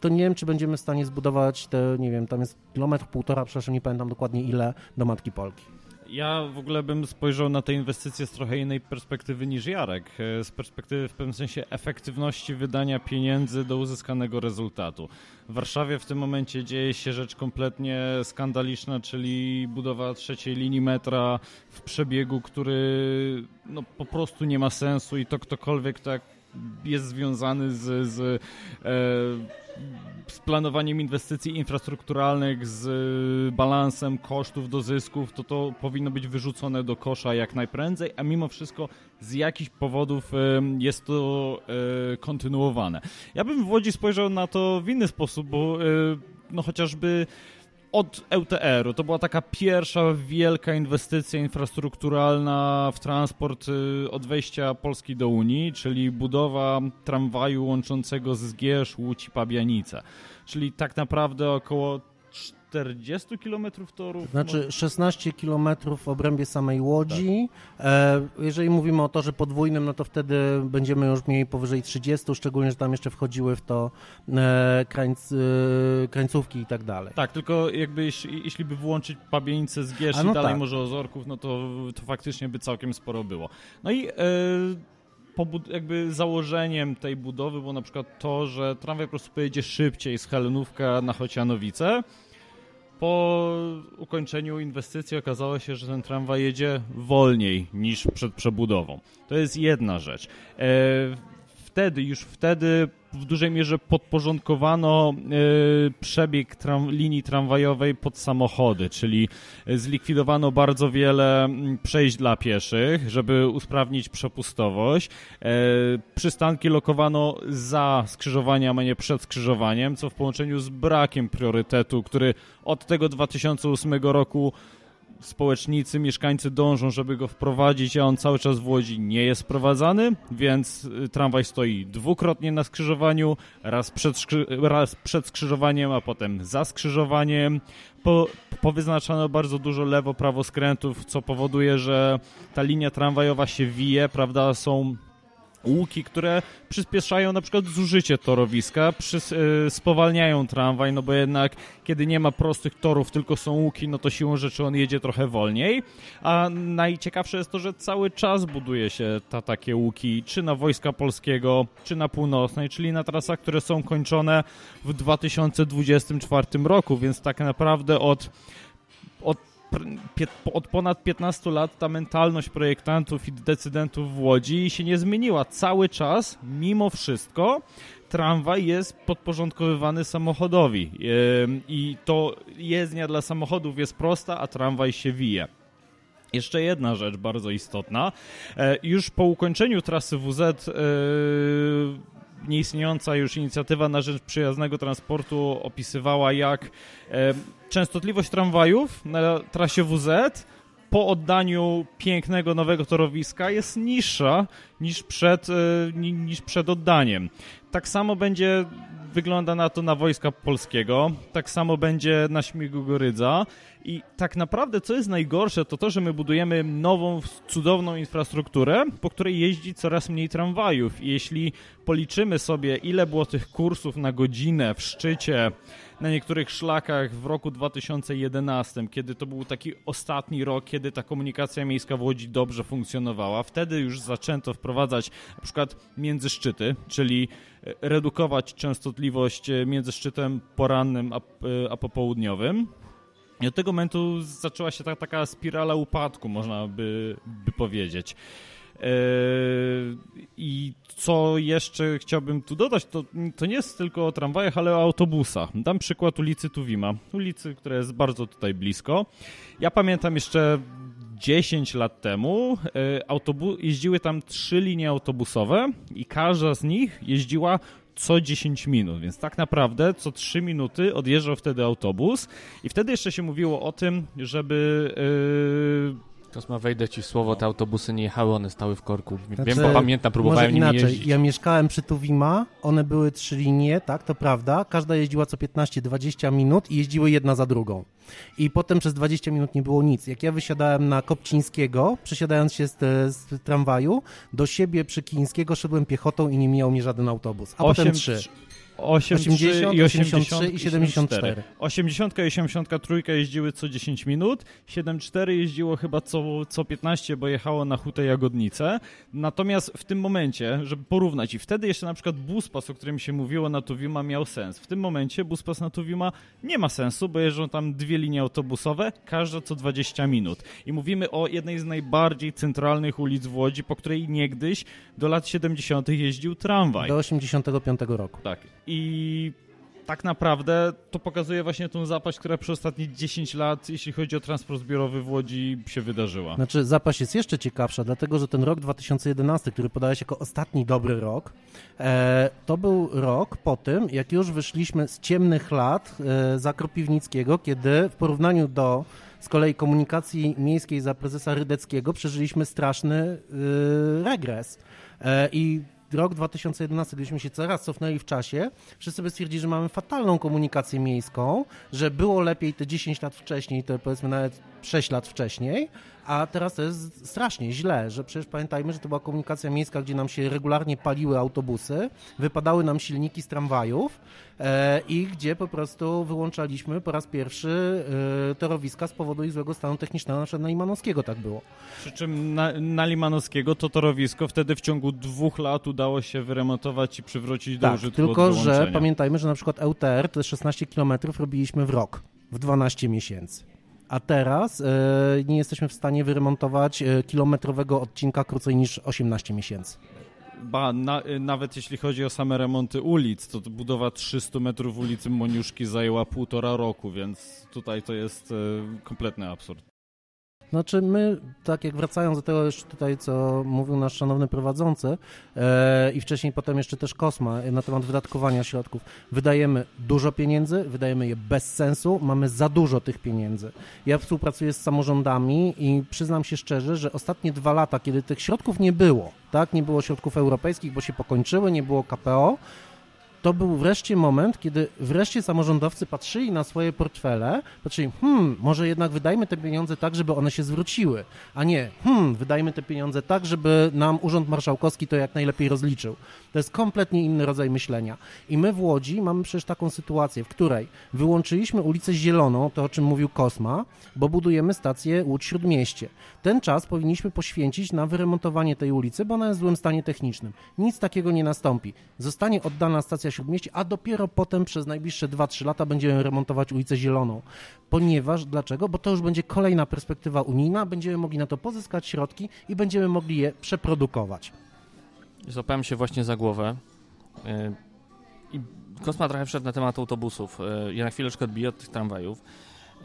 to nie wiem, czy będziemy w stanie zbudować te, nie wiem, tam jest kilometr, półtora, przepraszam, nie pamiętam dokładnie ile, do Matki Polki. Ja w ogóle bym spojrzał na te inwestycje z trochę innej perspektywy niż Jarek. E, z perspektywy w pewnym sensie efektywności wydania pieniędzy do uzyskanego rezultatu. W Warszawie w tym momencie dzieje się rzecz kompletnie skandaliczna, czyli budowa trzeciej linii metra w przebiegu, który no, po prostu nie ma sensu i to ktokolwiek tak jest związany z, z e, z planowaniem inwestycji infrastrukturalnych, z balansem kosztów do zysków, to to powinno być wyrzucone do kosza jak najprędzej, a mimo wszystko z jakichś powodów y, jest to y, kontynuowane. Ja bym w Łodzi spojrzał na to w inny sposób, bo no chociażby od LTR-u. To była taka pierwsza wielka inwestycja infrastrukturalna w transport y, od wejścia Polski do Unii, czyli budowa tramwaju łączącego z Gierz, Łódź i Pabianice. Czyli tak naprawdę około 40 km torów? Znaczy 16 km w obrębie samej Łodzi. Tak. E, jeżeli mówimy o torze podwójnym, no to wtedy będziemy już mieli powyżej 30, szczególnie, że tam jeszcze wchodziły w to e, krańc, e, krańcówki i tak dalej. Tak, tylko jakby jeśli, jeśli by włączyć Pabieńce z Gierz no i dalej tak. może Ozorków, no to, to faktycznie by całkiem sporo było. No i... jakby założeniem tej budowy było na przykład to, że tramwaj po prostu pojedzie szybciej z Helenówka na Chocianowice, po ukończeniu inwestycji okazało się, że ten tramwaj jedzie wolniej niż przed przebudową. To jest jedna rzecz. E, wtedy, już wtedy w dużej mierze podporządkowano przebieg tram, linii tramwajowej pod samochody, czyli zlikwidowano bardzo wiele przejść dla pieszych, żeby usprawnić przepustowość. Przystanki lokowano za skrzyżowaniem, a nie przed skrzyżowaniem, co w połączeniu z brakiem priorytetu, który od tego 2008 roku społecznicy, mieszkańcy dążą, żeby go wprowadzić, a on cały czas w Łodzi nie jest wprowadzany, więc y, tramwaj stoi dwukrotnie na skrzyżowaniu, raz przed, raz przed skrzyżowaniem, a potem za skrzyżowaniem. Po, powyznaczano bardzo dużo lewo-prawo skrętów, co powoduje, że ta linia tramwajowa się wije, prawda, są łuki, które przyspieszają na przykład zużycie torowiska, przys, yy, spowalniają tramwaj, no bo jednak kiedy nie ma prostych torów, tylko są łuki, no to siłą rzeczy on jedzie trochę wolniej, a najciekawsze jest to, że cały czas buduje się ta, takie łuki, czy na Wojska Polskiego, czy na Północnej, czyli na trasach, które są kończone w 2024 roku, więc tak naprawdę od od od ponad 15 lat ta mentalność projektantów i decydentów w Łodzi się nie zmieniła. Cały czas, mimo wszystko, tramwaj jest podporządkowywany samochodowi i to jezdnia dla samochodów jest prosta, a tramwaj się wije. Jeszcze jedna rzecz bardzo istotna. E, już po ukończeniu trasy WZ e, nieistniejąca już inicjatywa na rzecz przyjaznego transportu opisywała, jak e, częstotliwość tramwajów na trasie WZ po oddaniu pięknego nowego torowiska jest niższa niż przed, e, niż przed oddaniem. Tak samo będzie wygląda na to na Wojska Polskiego, tak samo będzie na Śmigu Gorydza. I tak naprawdę co jest najgorsze, to to, że my budujemy nową, cudowną infrastrukturę, po której jeździ coraz mniej tramwajów. I jeśli policzymy sobie, ile było tych kursów na godzinę w szczycie na niektórych szlakach w roku 2011, kiedy to był taki ostatni rok, kiedy ta komunikacja miejska w Łodzi dobrze funkcjonowała. Wtedy już zaczęto wprowadzać na przykład międzyszczyty, czyli e, redukować częstotliwość e, między szczytem porannym a, e, a popołudniowym. I od tego momentu zaczęła się ta, taka spirala upadku, można by, by powiedzieć. Yy, I co jeszcze chciałbym tu dodać, to, to nie jest tylko o tramwajach, ale o autobusach. Dam przykład ulicy Tuwima, ulicy, która jest bardzo tutaj blisko. Ja pamiętam jeszcze 10 lat temu yy, jeździły tam trzy linie autobusowe i każda z nich jeździła co 10 minut, więc tak naprawdę co 3 minuty odjeżdżał wtedy autobus i wtedy jeszcze się mówiło o tym, żeby yy, Kosma, wejdę ci w słowo, te autobusy nie jechały, one stały w korku. Znaczy, Wiem, bo pamiętam, próbowałem nimi inaczej. jeździć. Ja mieszkałem przy Tuwima, one były trzy linie, tak, to prawda. Każda jeździła co 15-20 minut i jeździły jedna za drugą. I potem przez 20 minut nie było nic. Jak ja wysiadałem na Kopcińskiego, przesiadając się z, z tramwaju, do siebie przy Kińskiego szedłem piechotą i nie mijał mnie żaden autobus. A 8, potem trzy. 80, i 83 i 74. 80 i 83 jeździły co 10 minut, 74 jeździło chyba co, co 15, bo jechało na Hutę Jagodnicę. Natomiast w tym momencie, żeby porównać, i wtedy jeszcze na przykład buspas, o którym się mówiło na Tuwima, miał sens. W tym momencie buspas na Tuwima nie ma sensu, bo jeżdżą tam dwie linie autobusowe, każda co 20 minut. I mówimy o jednej z najbardziej centralnych ulic w Łodzi, po której niegdyś do lat 70. jeździł tramwaj. Do 85 roku. Tak. I tak naprawdę to pokazuje właśnie tą zapaść, która przez ostatnie 10 lat, jeśli chodzi o transport zbiorowy w Łodzi, się wydarzyła. Znaczy, zapaść jest jeszcze ciekawsza, dlatego że ten rok 2011, który podałeś jako ostatni dobry rok, e, to był rok po tym, jak już wyszliśmy z ciemnych lat e, za Kropiwnickiego, kiedy w porównaniu do z kolei komunikacji miejskiej za prezesa Rydeckiego przeżyliśmy straszny e, regres. E, I rok 2011, gdyśmy się coraz cofnęli w czasie, wszyscy by stwierdzili, że mamy fatalną komunikację miejską, że było lepiej te 10 lat wcześniej, to powiedzmy nawet 6 lat wcześniej, a teraz to jest strasznie źle, że przecież pamiętajmy, że to była komunikacja miejska, gdzie nam się regularnie paliły autobusy, wypadały nam silniki z tramwajów e, i gdzie po prostu wyłączaliśmy po raz pierwszy e, torowiska z powodu ich złego stanu technicznego, na przykład na Limanowskiego tak było. Przy czym na, na Limanowskiego to torowisko wtedy w ciągu dwóch lat udało się wyremontować i przywrócić do tak, użytku tylko że pamiętajmy, że na przykład EUTR te 16 km robiliśmy w rok, w 12 miesięcy a teraz e, nie jesteśmy w stanie wyremontować e, kilometrowego odcinka krócej niż 18 miesięcy. ba, na, nawet jeśli chodzi o same remonty ulic, to budowa 300 metrów ulicy Moniuszki zajęła półtora roku, więc tutaj to jest e, kompletny absurd. Znaczy my, tak jak wracając do tego jeszcze tutaj, co mówił nasz szanowny prowadzący e, i wcześniej potem jeszcze też Kosma na temat wydatkowania środków, wydajemy dużo pieniędzy, wydajemy je bez sensu, mamy za dużo tych pieniędzy. Ja współpracuję z samorządami i przyznam się szczerze, że ostatnie dwa lata, kiedy tych środków nie było, tak, nie było środków europejskich, bo się pokończyły, nie było KPO, to był wreszcie moment, kiedy wreszcie samorządowcy patrzyli na swoje portfele, patrzyli, hmm, może jednak wydajmy te pieniądze tak, żeby one się zwróciły, a nie, hmm, wydajmy te pieniądze tak, żeby nam Urząd Marszałkowski to jak najlepiej rozliczył. To jest kompletnie inny rodzaj myślenia. I my w Łodzi mamy przecież taką sytuację, w której wyłączyliśmy ulicę Zieloną, to o czym mówił Kosma, bo budujemy stację Łódź Śródmieście. Ten czas powinniśmy poświęcić na wyremontowanie tej ulicy, bo ona jest w złym stanie technicznym. Nic takiego nie nastąpi. Zostanie oddana stacja Śródmieście, a dopiero potem przez najbliższe 2-3 lata będziemy remontować ulicę Zieloną. Ponieważ, dlaczego? Bo to już będzie kolejna perspektywa unijna, będziemy mogli na to pozyskać środki i będziemy mogli je przeprodukować. Złapałem się właśnie za głowę e, i Kosma trochę wszedł na temat autobusów. E, ja na chwileczkę odbiję od tych tramwajów. E,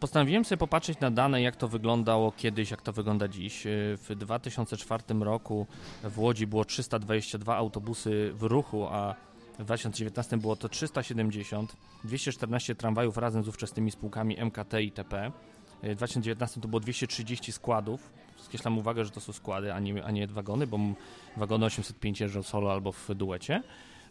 postanowiłem sobie popatrzeć na dane, jak to wyglądało kiedyś, jak to wygląda dziś. W 2004 roku w Łodzi było 322 autobusy w ruchu, a w 2019 było to 370, 214 tramwajów razem z ówczesnymi spółkami MKT i TP. W 2019 to było 230 składów. Skreślam uwagę, że to są składy, a nie, a nie wagony, bo wagony 805 jeżdżą solo albo w duecie.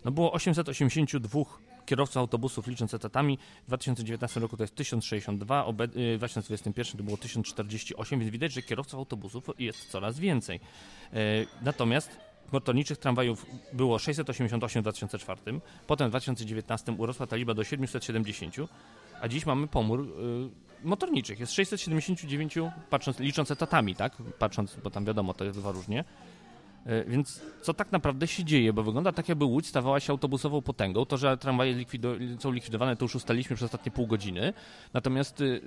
No było 882 kierowców autobusów licząc etatami. W 2019 roku to jest 1062, w 2021 to było 1048, więc widać, że kierowców autobusów jest coraz więcej. Natomiast motorniczych tramwajów było 688 w 2004, potem w 2019 urosła ta liczba do 770, a dziś mamy pomór y, motorniczych. Jest 679, patrząc, licząc etatami, tak? Patrząc, bo tam wiadomo, to jest dwa różnie. Y, więc co tak naprawdę się dzieje? Bo wygląda tak, jakby Łódź stawała się autobusową potęgą. To, że tramwaje likwido są likwidowane, to już ustaliśmy przez ostatnie pół godziny. Natomiast y,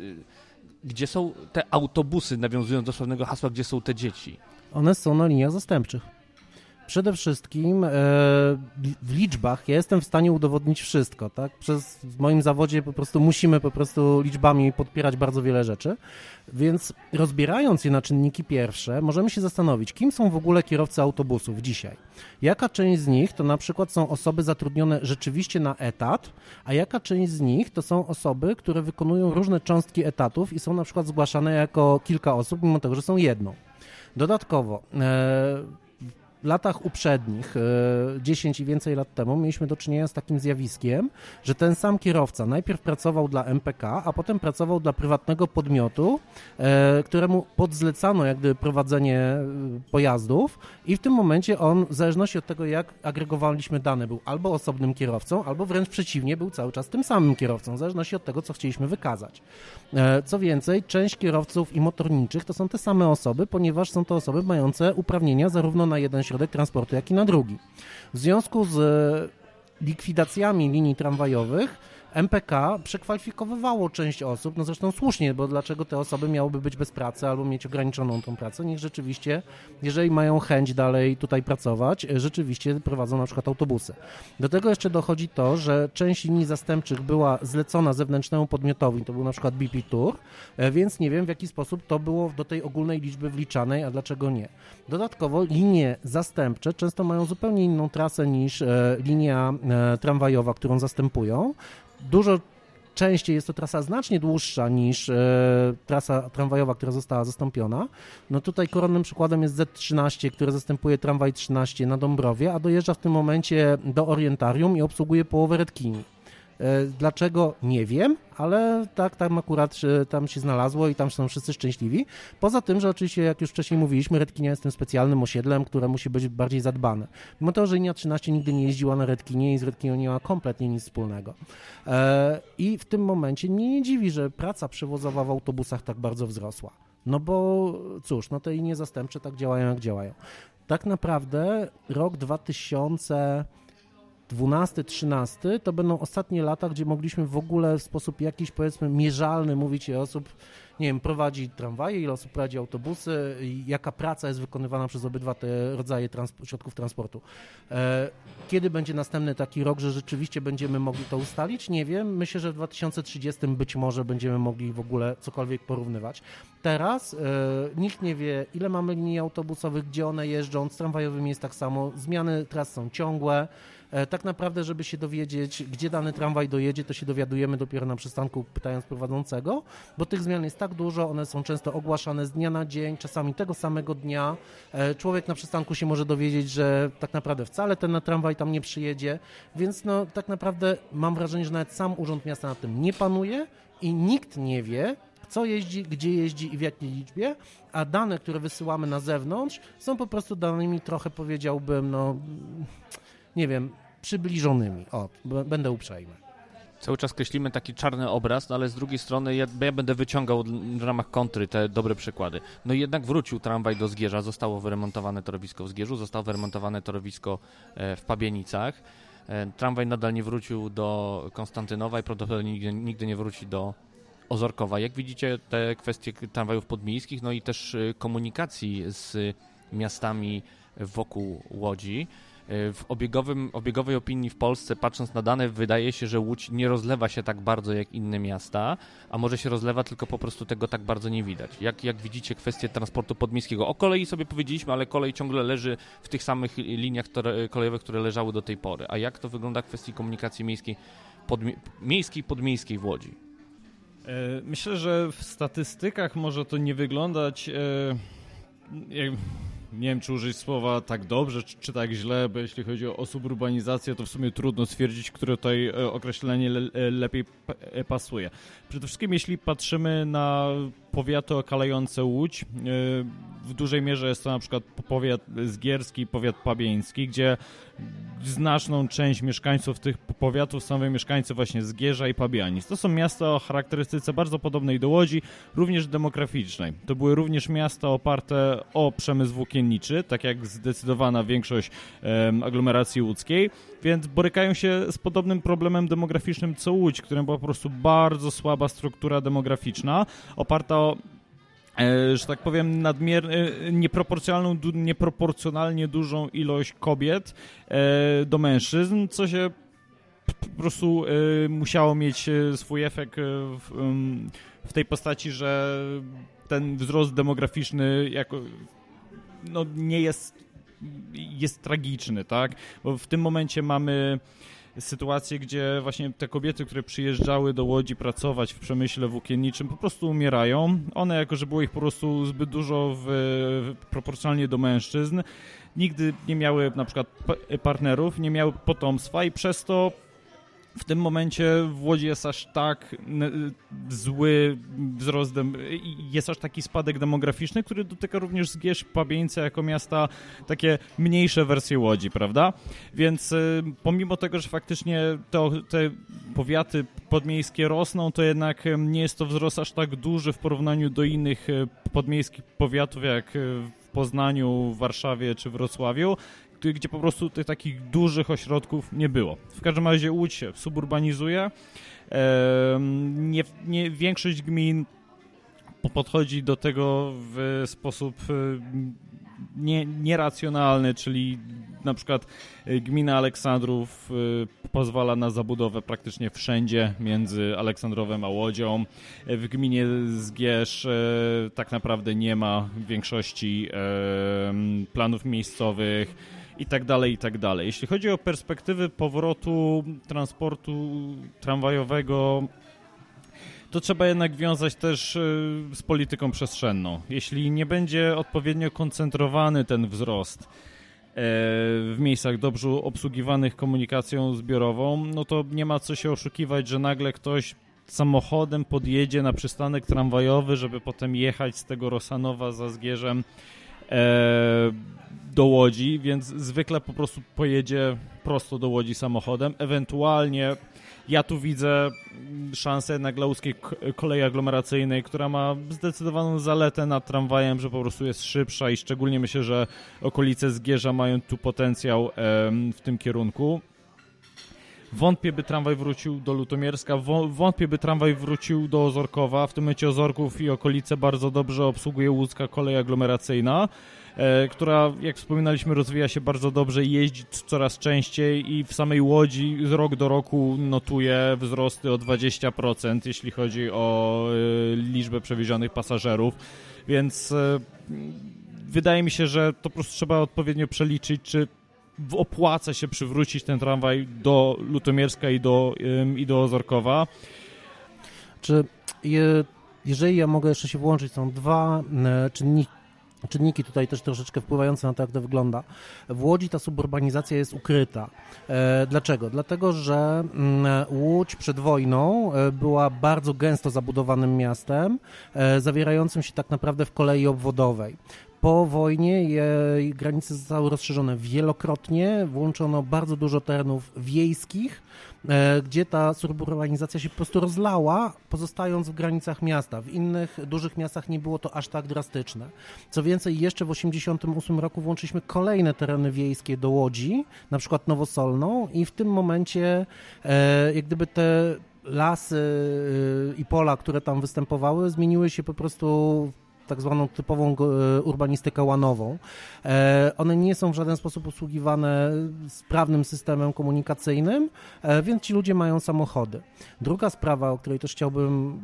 gdzie są te autobusy, nawiązując do sławnego hasła, gdzie są te dzieci? One są na liniach zastępczych. Przede wszystkim e, w liczbach ja jestem w stanie udowodnić wszystko, tak? Przez w moim zawodzie po prostu musimy po prostu liczbami podpierać bardzo wiele rzeczy, więc rozbierając je na czynniki pierwsze, możemy się zastanowić, kim są w ogóle kierowcy autobusów dzisiaj. Jaka część z nich to na przykład są osoby zatrudnione rzeczywiście na etat, a jaka część z nich to są osoby, które wykonują różne cząstki etatów i są na przykład zgłaszane jako kilka osób, mimo tego, że są jedną. Dodatkowo, e, latach uprzednich, 10 e, i więcej lat temu, mieliśmy do czynienia z takim zjawiskiem, że ten sam kierowca najpierw pracował dla MPK, a potem pracował dla prywatnego podmiotu, e, któremu podzlecano jak gdyby prowadzenie e, pojazdów i w tym momencie on, w zależności od tego, jak agregowaliśmy dane, był albo osobnym kierowcą, albo wręcz przeciwnie, był cały czas tym samym kierowcą, w zależności od tego, co chcieliśmy wykazać. Co więcej, część kierowców i motorniczych to są te same osoby, ponieważ są to osoby mające uprawnienia zarówno na jeden środek transportu, jak i na drugi. W związku z likwidacjami linii tramwajowych MPK przekwalifikowywało część osób, no zresztą słusznie, bo dlaczego te osoby miałyby być bez pracy albo mieć ograniczoną tą pracę? Niech rzeczywiście, jeżeli mają chęć dalej tutaj pracować, rzeczywiście prowadzą na przykład autobusy. Do tego jeszcze dochodzi to, że część linii zastępczych była zlecona zewnętrznemu podmiotowi, to był na przykład BP Tour, e, więc nie wiem w jaki sposób to było do tej ogólnej liczby wliczanej, a dlaczego nie. Dodatkowo linie zastępcze często mają zupełnie inną trasę niż e, linia e, tramwajowa, którą zastępują, dużo częściej jest to trasa znacznie dłuższa niż e, trasa tramwajowa, która została zastąpiona. No tutaj koronnym przykładem jest Z13, który zastępuje tramwaj 13 na Dąbrowie, a dojeżdża w tym momencie do Orientarium i obsługuje połowę Redkini. E, dlaczego? Nie wiem, ale tak tam akurat tam się znalazło i tam są wszyscy szczęśliwi. Poza tym, że oczywiście, jak już wcześniej mówiliśmy, Redkinia jest tym specjalnym osiedlem, które musi być bardziej zadbane. Mimo to, że linia 13 nigdy nie jeździła na Redkinie i z Redkinią nie ma kompletnie nic wspólnego. E, I w tym momencie mnie nie dziwi, że praca przewozowa w autobusach tak bardzo wzrosła. No bo cóż, no te linie zastępcze tak działają, jak działają. Tak naprawdę rok 2000 12, 13 to będą ostatnie lata, gdzie mogliśmy w ogóle w sposób jakiś powiedzmy mierzalny mówić o osób, nie wiem, prowadzi tramwaje, ile osób prowadzi autobusy, jaka praca jest wykonywana przez obydwa te rodzaje środków transportu. E, kiedy będzie następny taki rok, że rzeczywiście będziemy mogli to ustalić? Nie wiem. Myślę, że w 2030 być może będziemy mogli w ogóle cokolwiek porównywać. Teraz e, nikt nie wie, ile mamy linii autobusowych, gdzie one jeżdżą, z tramwajowymi jest tak samo, zmiany tras są ciągłe. E, tak naprawdę, żeby się dowiedzieć, gdzie dany tramwaj dojedzie, to się dowiadujemy dopiero na przystanku, pytając prowadzącego, bo tych zmian jest tak dużo, one są często ogłaszane z dnia na dzień, czasami tego samego dnia. E, człowiek na przystanku się może dowiedzieć, że tak naprawdę wcale ten tramwaj tam nie przyjedzie, więc no tak naprawdę mam wrażenie, że nawet sam Urząd Miasta nad tym nie panuje i nikt nie wie, co jeździ, gdzie jeździ i w jakiej liczbie, a dane, które wysyłamy na zewnątrz, są po prostu danymi trochę powiedziałbym, no nie wiem, przybliżonymi. O, będę uprzejmy. Cały czas kreślimy taki czarny obraz, no ale z drugiej strony ja, ja, będę wyciągał w ramach kontry te dobre przykłady. No jednak wrócił tramwaj do Zgierza, zostało wyremontowane torowisko w Zgierzu, zostało wyremontowane torowisko e, w Pabienicach. E, tramwaj nadal nie wrócił do Konstantynowa i prawdopodobnie nigdy, nigdy nie wróci do Ozorkowa. Jak widzicie te kwestie tramwajów podmiejskich, no i też e, komunikacji z miastami wokół Łodzi, w obiegowym, obiegowej opinii w Polsce, patrząc na dane, wydaje się, że Łódź nie rozlewa się tak bardzo jak inne miasta, a może się rozlewa, tylko po prostu tego tak bardzo nie widać. Jak, jak widzicie kwestię transportu podmiejskiego? O kolei sobie powiedzieliśmy, ale kolej ciągle leży w tych samych liniach kolejowych, które leżały do tej pory. A jak to wygląda w kwestii komunikacji miejskiej, podmi miejskiej, podmiejskiej w Łodzi? E, myślę, że w statystykach może to nie wyglądać. E, nie wiem, czy użyć słowa tak dobrze, czy, czy, tak źle, bo jeśli chodzi o suburbanizację, to w sumie trudno stwierdzić, które tutaj e, określenie le, e, lepiej e, pasuje. Przede wszystkim, jeśli patrzymy na powiaty okalające Łódź, w dużej mierze jest to na przykład powiat zgierski, powiat pabieński, gdzie znaczną część mieszkańców tych powiatów stanowią mieszkańcy właśnie Zgierza i Pabianic. To są miasta o charakterystyce bardzo podobnej do Łodzi, również demograficznej. To były również miasta oparte o przemysł włókienniczy, tak jak zdecydowana większość aglomeracji łódzkiej, więc borykają się z podobnym problemem demograficznym co Łódź, którym była po prostu bardzo słaba struktura demograficzna, oparta E, że tak powiem, nadmier e, nieproporcjonalną, nieproporcjonalnie dużą ilość kobiet e, do mężczyzn, co się po prostu musiało mieć swój efekt w, w tej postaci, że ten wzrost demograficzny jako no, nie jest jest tragiczny, tak? Bo w tym momencie mamy sytuacje, gdzie właśnie te kobiety, które przyjeżdżały do Łodzi pracować w przemyśle włókienniczym, po prostu umierają. One, jako że było ich po prostu zbyt dużo w, w, proporcjonalnie do mężczyzn, nigdy nie miały na przykład partnerów, nie miały potomstwa i przez to w tym momencie w Łodzi jest aż tak zły wzrost, jest aż taki spadek demograficzny, który dotyka również Zgierz, Pabieńce jako miasta, takie mniejsze wersje Łodzi, prawda? Więc y, pomimo tego, że faktycznie te, te powiaty podmiejskie rosną, to jednak nie jest to wzrost aż tak duży w porównaniu do innych y, podmiejskich powiatów, jak y, w Poznaniu, Warszawie czy Wrocławiu gdzie po prostu tych takich dużych ośrodków nie było. W każdym razie Łódź się suburbanizuje. Nie, nie, większość gmin podchodzi do tego w sposób nie, nieracjonalny, czyli na przykład gmina Aleksandrów pozwala na zabudowę praktycznie wszędzie między Aleksandrowem a Łodzią. W gminie Zgierz tak naprawdę nie ma większości planów miejscowych i tak dalej, i tak dalej. Jeśli chodzi o perspektywy powrotu transportu tramwajowego, to trzeba jednak wiązać też y, z polityką przestrzenną. Jeśli nie będzie odpowiednio koncentrowany ten wzrost e, w miejscach dobrze obsługiwanych komunikacją zbiorową, no to nie ma co się oszukiwać, że nagle ktoś samochodem podjedzie na przystanek tramwajowy, żeby potem jechać z tego Rosanowa za Zgierzem do Łodzi, więc zwykle po prostu pojedzie prosto do Łodzi samochodem. Ewentualnie ja tu widzę szansę na Glauskiej kolei aglomeracyjnej, która ma zdecydowaną zaletę nad tramwajem, że po prostu jest szybsza i szczególnie myślę, że okolice Zgierza mają tu potencjał w tym kierunku. Wątpię, by tramwaj wrócił do Lutomierska, wątpię, by tramwaj wrócił do Ozorkowa. W tym momencie Ozorków i okolice bardzo dobrze obsługuje łódzka kolej aglomeracyjna. E, która, jak wspominaliśmy, rozwija się bardzo dobrze, jeździ coraz częściej i w samej Łodzi z rok do roku notuje wzrosty o 20%, jeśli chodzi o e, liczbę przewiezionych pasażerów, więc e, wydaje mi się, że to po prostu trzeba odpowiednio przeliczyć, czy opłaca się przywrócić ten tramwaj do Lutomierska i do, i do Ozorkowa. Czy je, jeżeli ja mogę jeszcze się włączyć, są dwa czynniki, czynniki tutaj też troszeczkę wpływające na to, jak to wygląda. W Łodzi ta suburbanizacja jest ukryta. E, dlaczego? Dlatego, że mm, Łódź przed wojną e, była bardzo gęsto zabudowanym miastem, e, zawierającym się tak naprawdę w kolei obwodowej. Po wojnie granice zostały rozszerzone wielokrotnie, włączono bardzo dużo terenów wiejskich, e, gdzie ta suburbanizacja się po prostu rozlała, pozostając w granicach miasta. W innych dużych miastach nie było to aż tak drastyczne. Co więcej, jeszcze w 1988 roku włączyliśmy kolejne tereny wiejskie do Łodzi, na przykład Nowosolną i w tym momencie e, jak gdyby te lasy e, i pola, które tam występowały, zmieniły się po prostu tak zwaną typową e, urbanistykę łanową. E, one nie są w żaden sposób usługiwane sprawnym systemem komunikacyjnym, e, więc ci ludzie mają samochody. Druga sprawa, o której też chciałbym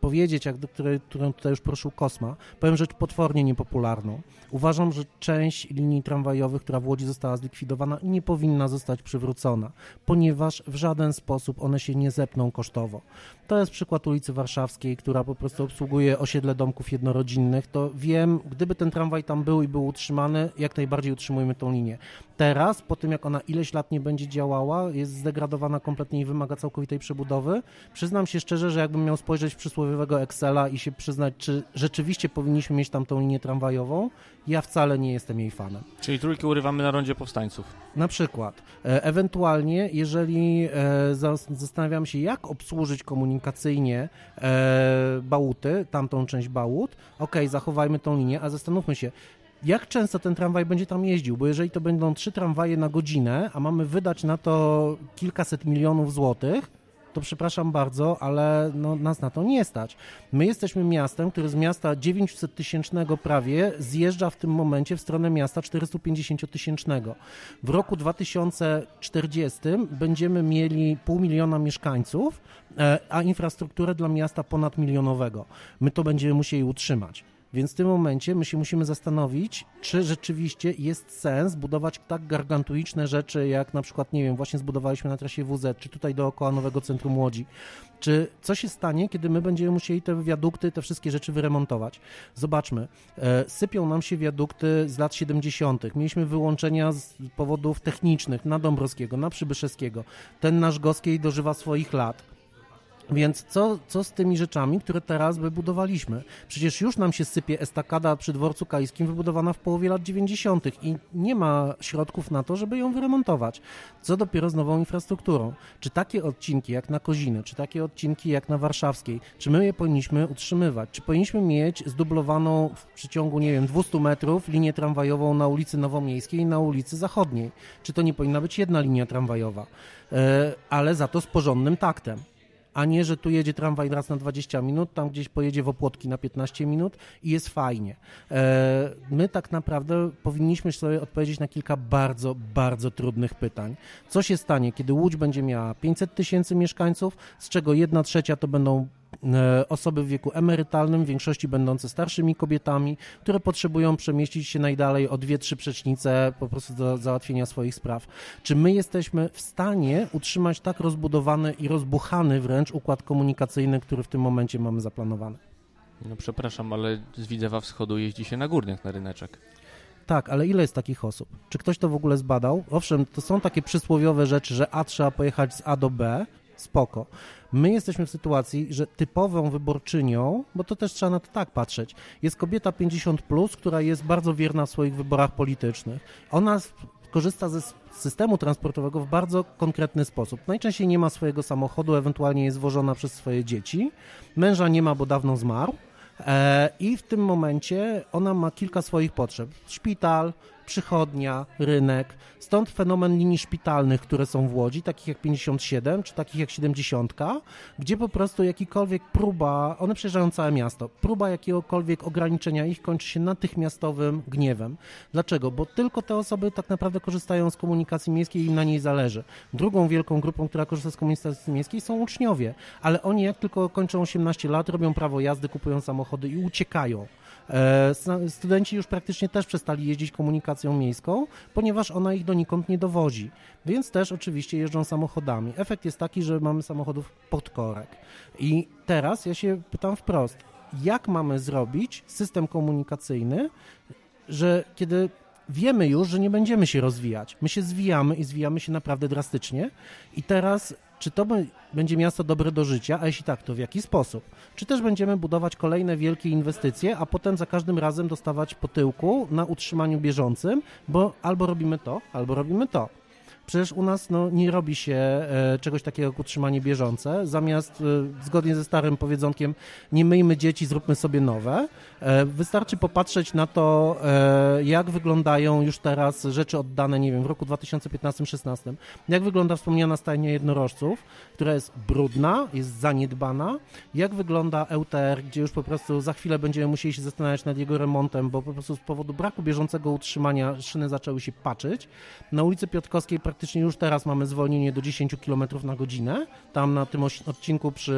powiedzieć, jak do której, którą tutaj już prosił Kosma, powiem rzecz potwornie niepopularną. Uważam, że część linii tramwajowych, która w Łodzi została zlikwidowana, nie powinna zostać przywrócona, ponieważ w żaden sposób one się nie zepną kosztowo. To jest przykład ulicy Warszawskiej, która po prostu obsługuje osiedle domków jednorodzinnych. To wiem, gdyby ten tramwaj tam był i był utrzymany, jak najbardziej utrzymujemy tą linię. Teraz, po tym jak ona ileś lat nie będzie działała, jest zdegradowana kompletnie i wymaga całkowitej przebudowy, przyznam się szczerze, że jakbym miał spojrzeć przysłowiowego Excela i się przyznać, czy rzeczywiście powinniśmy mieć tam tą linię tramwajową, ja wcale nie jestem jej fanem. Czyli trójkę urywamy na rondzie powstańców. Na przykład. E, ewentualnie, jeżeli e, zastanawiam się, jak obsłużyć komunikacyjnie e, bałuty, tamtą część bałut, ok, zachowajmy tą linię, a zastanówmy się, jak często ten tramwaj będzie tam jeździł, bo jeżeli to będą trzy tramwaje na godzinę, a mamy wydać na to kilkaset milionów złotych, to przepraszam bardzo, ale no, nas na to nie stać. My jesteśmy miastem, które z miasta 900 tysięcznego prawie zjeżdża w tym momencie w stronę miasta 450 tysięcznego. W roku 2040 będziemy mieli pół miliona mieszkańców, e, a infrastrukturę dla miasta ponad milionowego. My to będziemy musieli utrzymać. Więc w tym momencie my się musimy zastanowić, czy rzeczywiście jest sens budować tak gargantuiczne rzeczy, jak na przykład, nie wiem, właśnie zbudowaliśmy na trasie WZ, czy tutaj dookoła nowego centrum Łodzi. Czy co się stanie, kiedy my będziemy musieli te wiadukty, te wszystkie rzeczy wyremontować? Zobaczmy, e, sypią nam się wiadukty z lat 70. Mieliśmy wyłączenia z powodów technicznych na Dąbrowskiego, na Przybyszewskiego. Ten nasz Goskiej dożywa swoich lat więc co, co z tymi rzeczami, które teraz wybudowaliśmy? Przecież już nam się sypie estakada przy dworcu kaliskim wybudowana w połowie lat 90. i nie ma środków na to, żeby ją wyremontować. Co dopiero z nową infrastrukturą? Czy takie odcinki jak na Koziny, czy takie odcinki jak na Warszawskiej, czy my je powinniśmy utrzymywać? Czy powinniśmy mieć zdublowaną w przeciągu, nie wiem, 200 metrów linię tramwajową na ulicy Nowomiejskiej i na ulicy Zachodniej? Czy to nie powinna być jedna linia tramwajowa? E, ale za to z porządnym taktem a nie, że tu jedzie tramwaj raz na 20 minut, tam gdzieś pojedzie w Opłotki na 15 minut i jest fajnie. E, my tak naprawdę powinniśmy sobie odpowiedzieć na kilka bardzo, bardzo trudnych pytań. Co się stanie, kiedy Łódź będzie miała 500 tysięcy mieszkańców, z czego jedna trzecia to będą osoby w wieku emerytalnym, w większości będące starszymi kobietami, które potrzebują przemieścić się najdalej o dwie, trzy przecznice po prostu do załatwienia swoich spraw. Czy my jesteśmy w stanie utrzymać tak rozbudowany i rozbuchany wręcz układ komunikacyjny, który w tym momencie mamy zaplanowany? No przepraszam, ale z Widzewa Wschodu jeździ się na górniach na ryneczek. Tak, ale ile jest takich osób? Czy ktoś to w ogóle zbadał? Owszem, to są takie przysłowiowe rzeczy, że A trzeba pojechać z A do B, spoko. My jesteśmy w sytuacji, że typową wyborczynią, bo to też trzeba na to tak patrzeć, jest kobieta 50, plus, która jest bardzo wierna w swoich wyborach politycznych. Ona korzysta ze systemu transportowego w bardzo konkretny sposób. Najczęściej nie ma swojego samochodu, ewentualnie jest wożona przez swoje dzieci. Męża nie ma, bo dawno zmarł. E, I w tym momencie ona ma kilka swoich potrzeb. Szpital, przychodnia, rynek. Stąd fenomen linii szpitalnych, które są w Łodzi, takich jak 57 czy takich jak 70, gdzie po prostu jakikolwiek próba, one przejeżdżają całe miasto, próba jakiegokolwiek ograniczenia ich kończy się natychmiastowym gniewem. Dlaczego? Bo tylko te osoby tak naprawdę korzystają z komunikacji miejskiej i im na niej zależy. Drugą wielką grupą, która korzysta z komunikacji miejskiej są uczniowie, ale oni jak tylko kończą 18 lat, robią prawo jazdy, kupują samochody i uciekają. E, studenci już praktycznie też przestali jeździć komunikacją miejską, ponieważ ona ich donikąd nie dowozi, więc też oczywiście jeżdżą samochodami. Efekt jest taki, że mamy samochodów pod korek. I teraz ja się pytam wprost, jak mamy zrobić system komunikacyjny, że kiedy wiemy już, że nie będziemy się rozwijać. My się zwijamy i zwijamy się naprawdę drastycznie. I teraz czy to będzie miasto dobre do życia, a jeśli tak, to w jaki sposób? Czy też będziemy budować kolejne wielkie inwestycje, a potem za każdym razem dostawać po tyłku na utrzymaniu bieżącym, bo albo robimy to, albo robimy to. Przecież u nas no, nie robi się e, czegoś takiego jak utrzymanie bieżące. Zamiast, e, zgodnie ze starym powiedzonkiem, nie myjmy dzieci, zróbmy sobie nowe. E, wystarczy popatrzeć na to, jak wyglądają już teraz rzeczy oddane, nie wiem, w roku 2015-16. Jak wygląda wspomniana stajnia jednorożców, która jest brudna, jest zaniedbana. Jak wygląda EUTR, gdzie już po prostu za chwilę będziemy musieli się zastanawiać nad jego remontem, bo po prostu z powodu braku bieżącego utrzymania szyny zaczęły się paczyć. Na ulicy Piotrkowskiej praktycznie już teraz mamy zwolnienie do 10 km na godzinę, tam na tym odcinku przy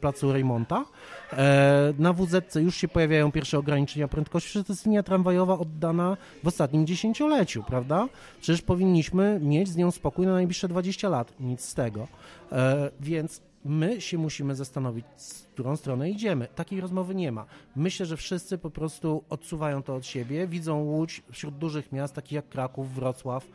placu Reymonta. E, na WZC już się pojawiają pierwsze ograniczenia prędkości, przecież to jest linia tramwajowa oddana w ostatnim dziesięcioleciu, prawda? Przecież powinniśmy mieć z nią spokój na najbliższe 20 lat. Nic z tego. E, więc my się musimy zastanowić, z którą stronę idziemy. Takiej rozmowy nie ma. Myślę, że wszyscy po prostu odsuwają to od siebie, widzą Łódź wśród dużych miast, takich jak Kraków, Wrocław,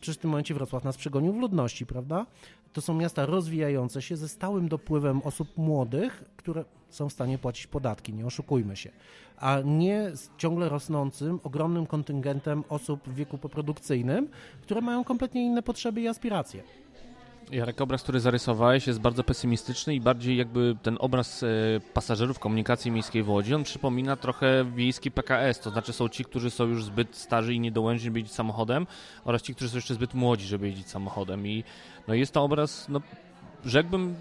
Przecież w tym momencie Wrocław nas przegonił w ludności, prawda? To są miasta rozwijające się ze stałym dopływem osób młodych, które są w stanie płacić podatki, nie oszukujmy się, a nie z ciągle rosnącym, ogromnym kontyngentem osób w wieku poprodukcyjnym, które mają kompletnie inne potrzeby i aspiracje. Jarek, obraz, który zarysowałeś jest bardzo pesymistyczny i bardziej jakby ten obraz e, pasażerów komunikacji miejskiej w Łodzi, on przypomina trochę wiejski PKS, to znaczy są ci, którzy są już zbyt starzy i niedołężni, żeby jeździć samochodem oraz ci, którzy są jeszcze zbyt młodzi, żeby jeździć samochodem. I no jest to obraz, no rzekłbym,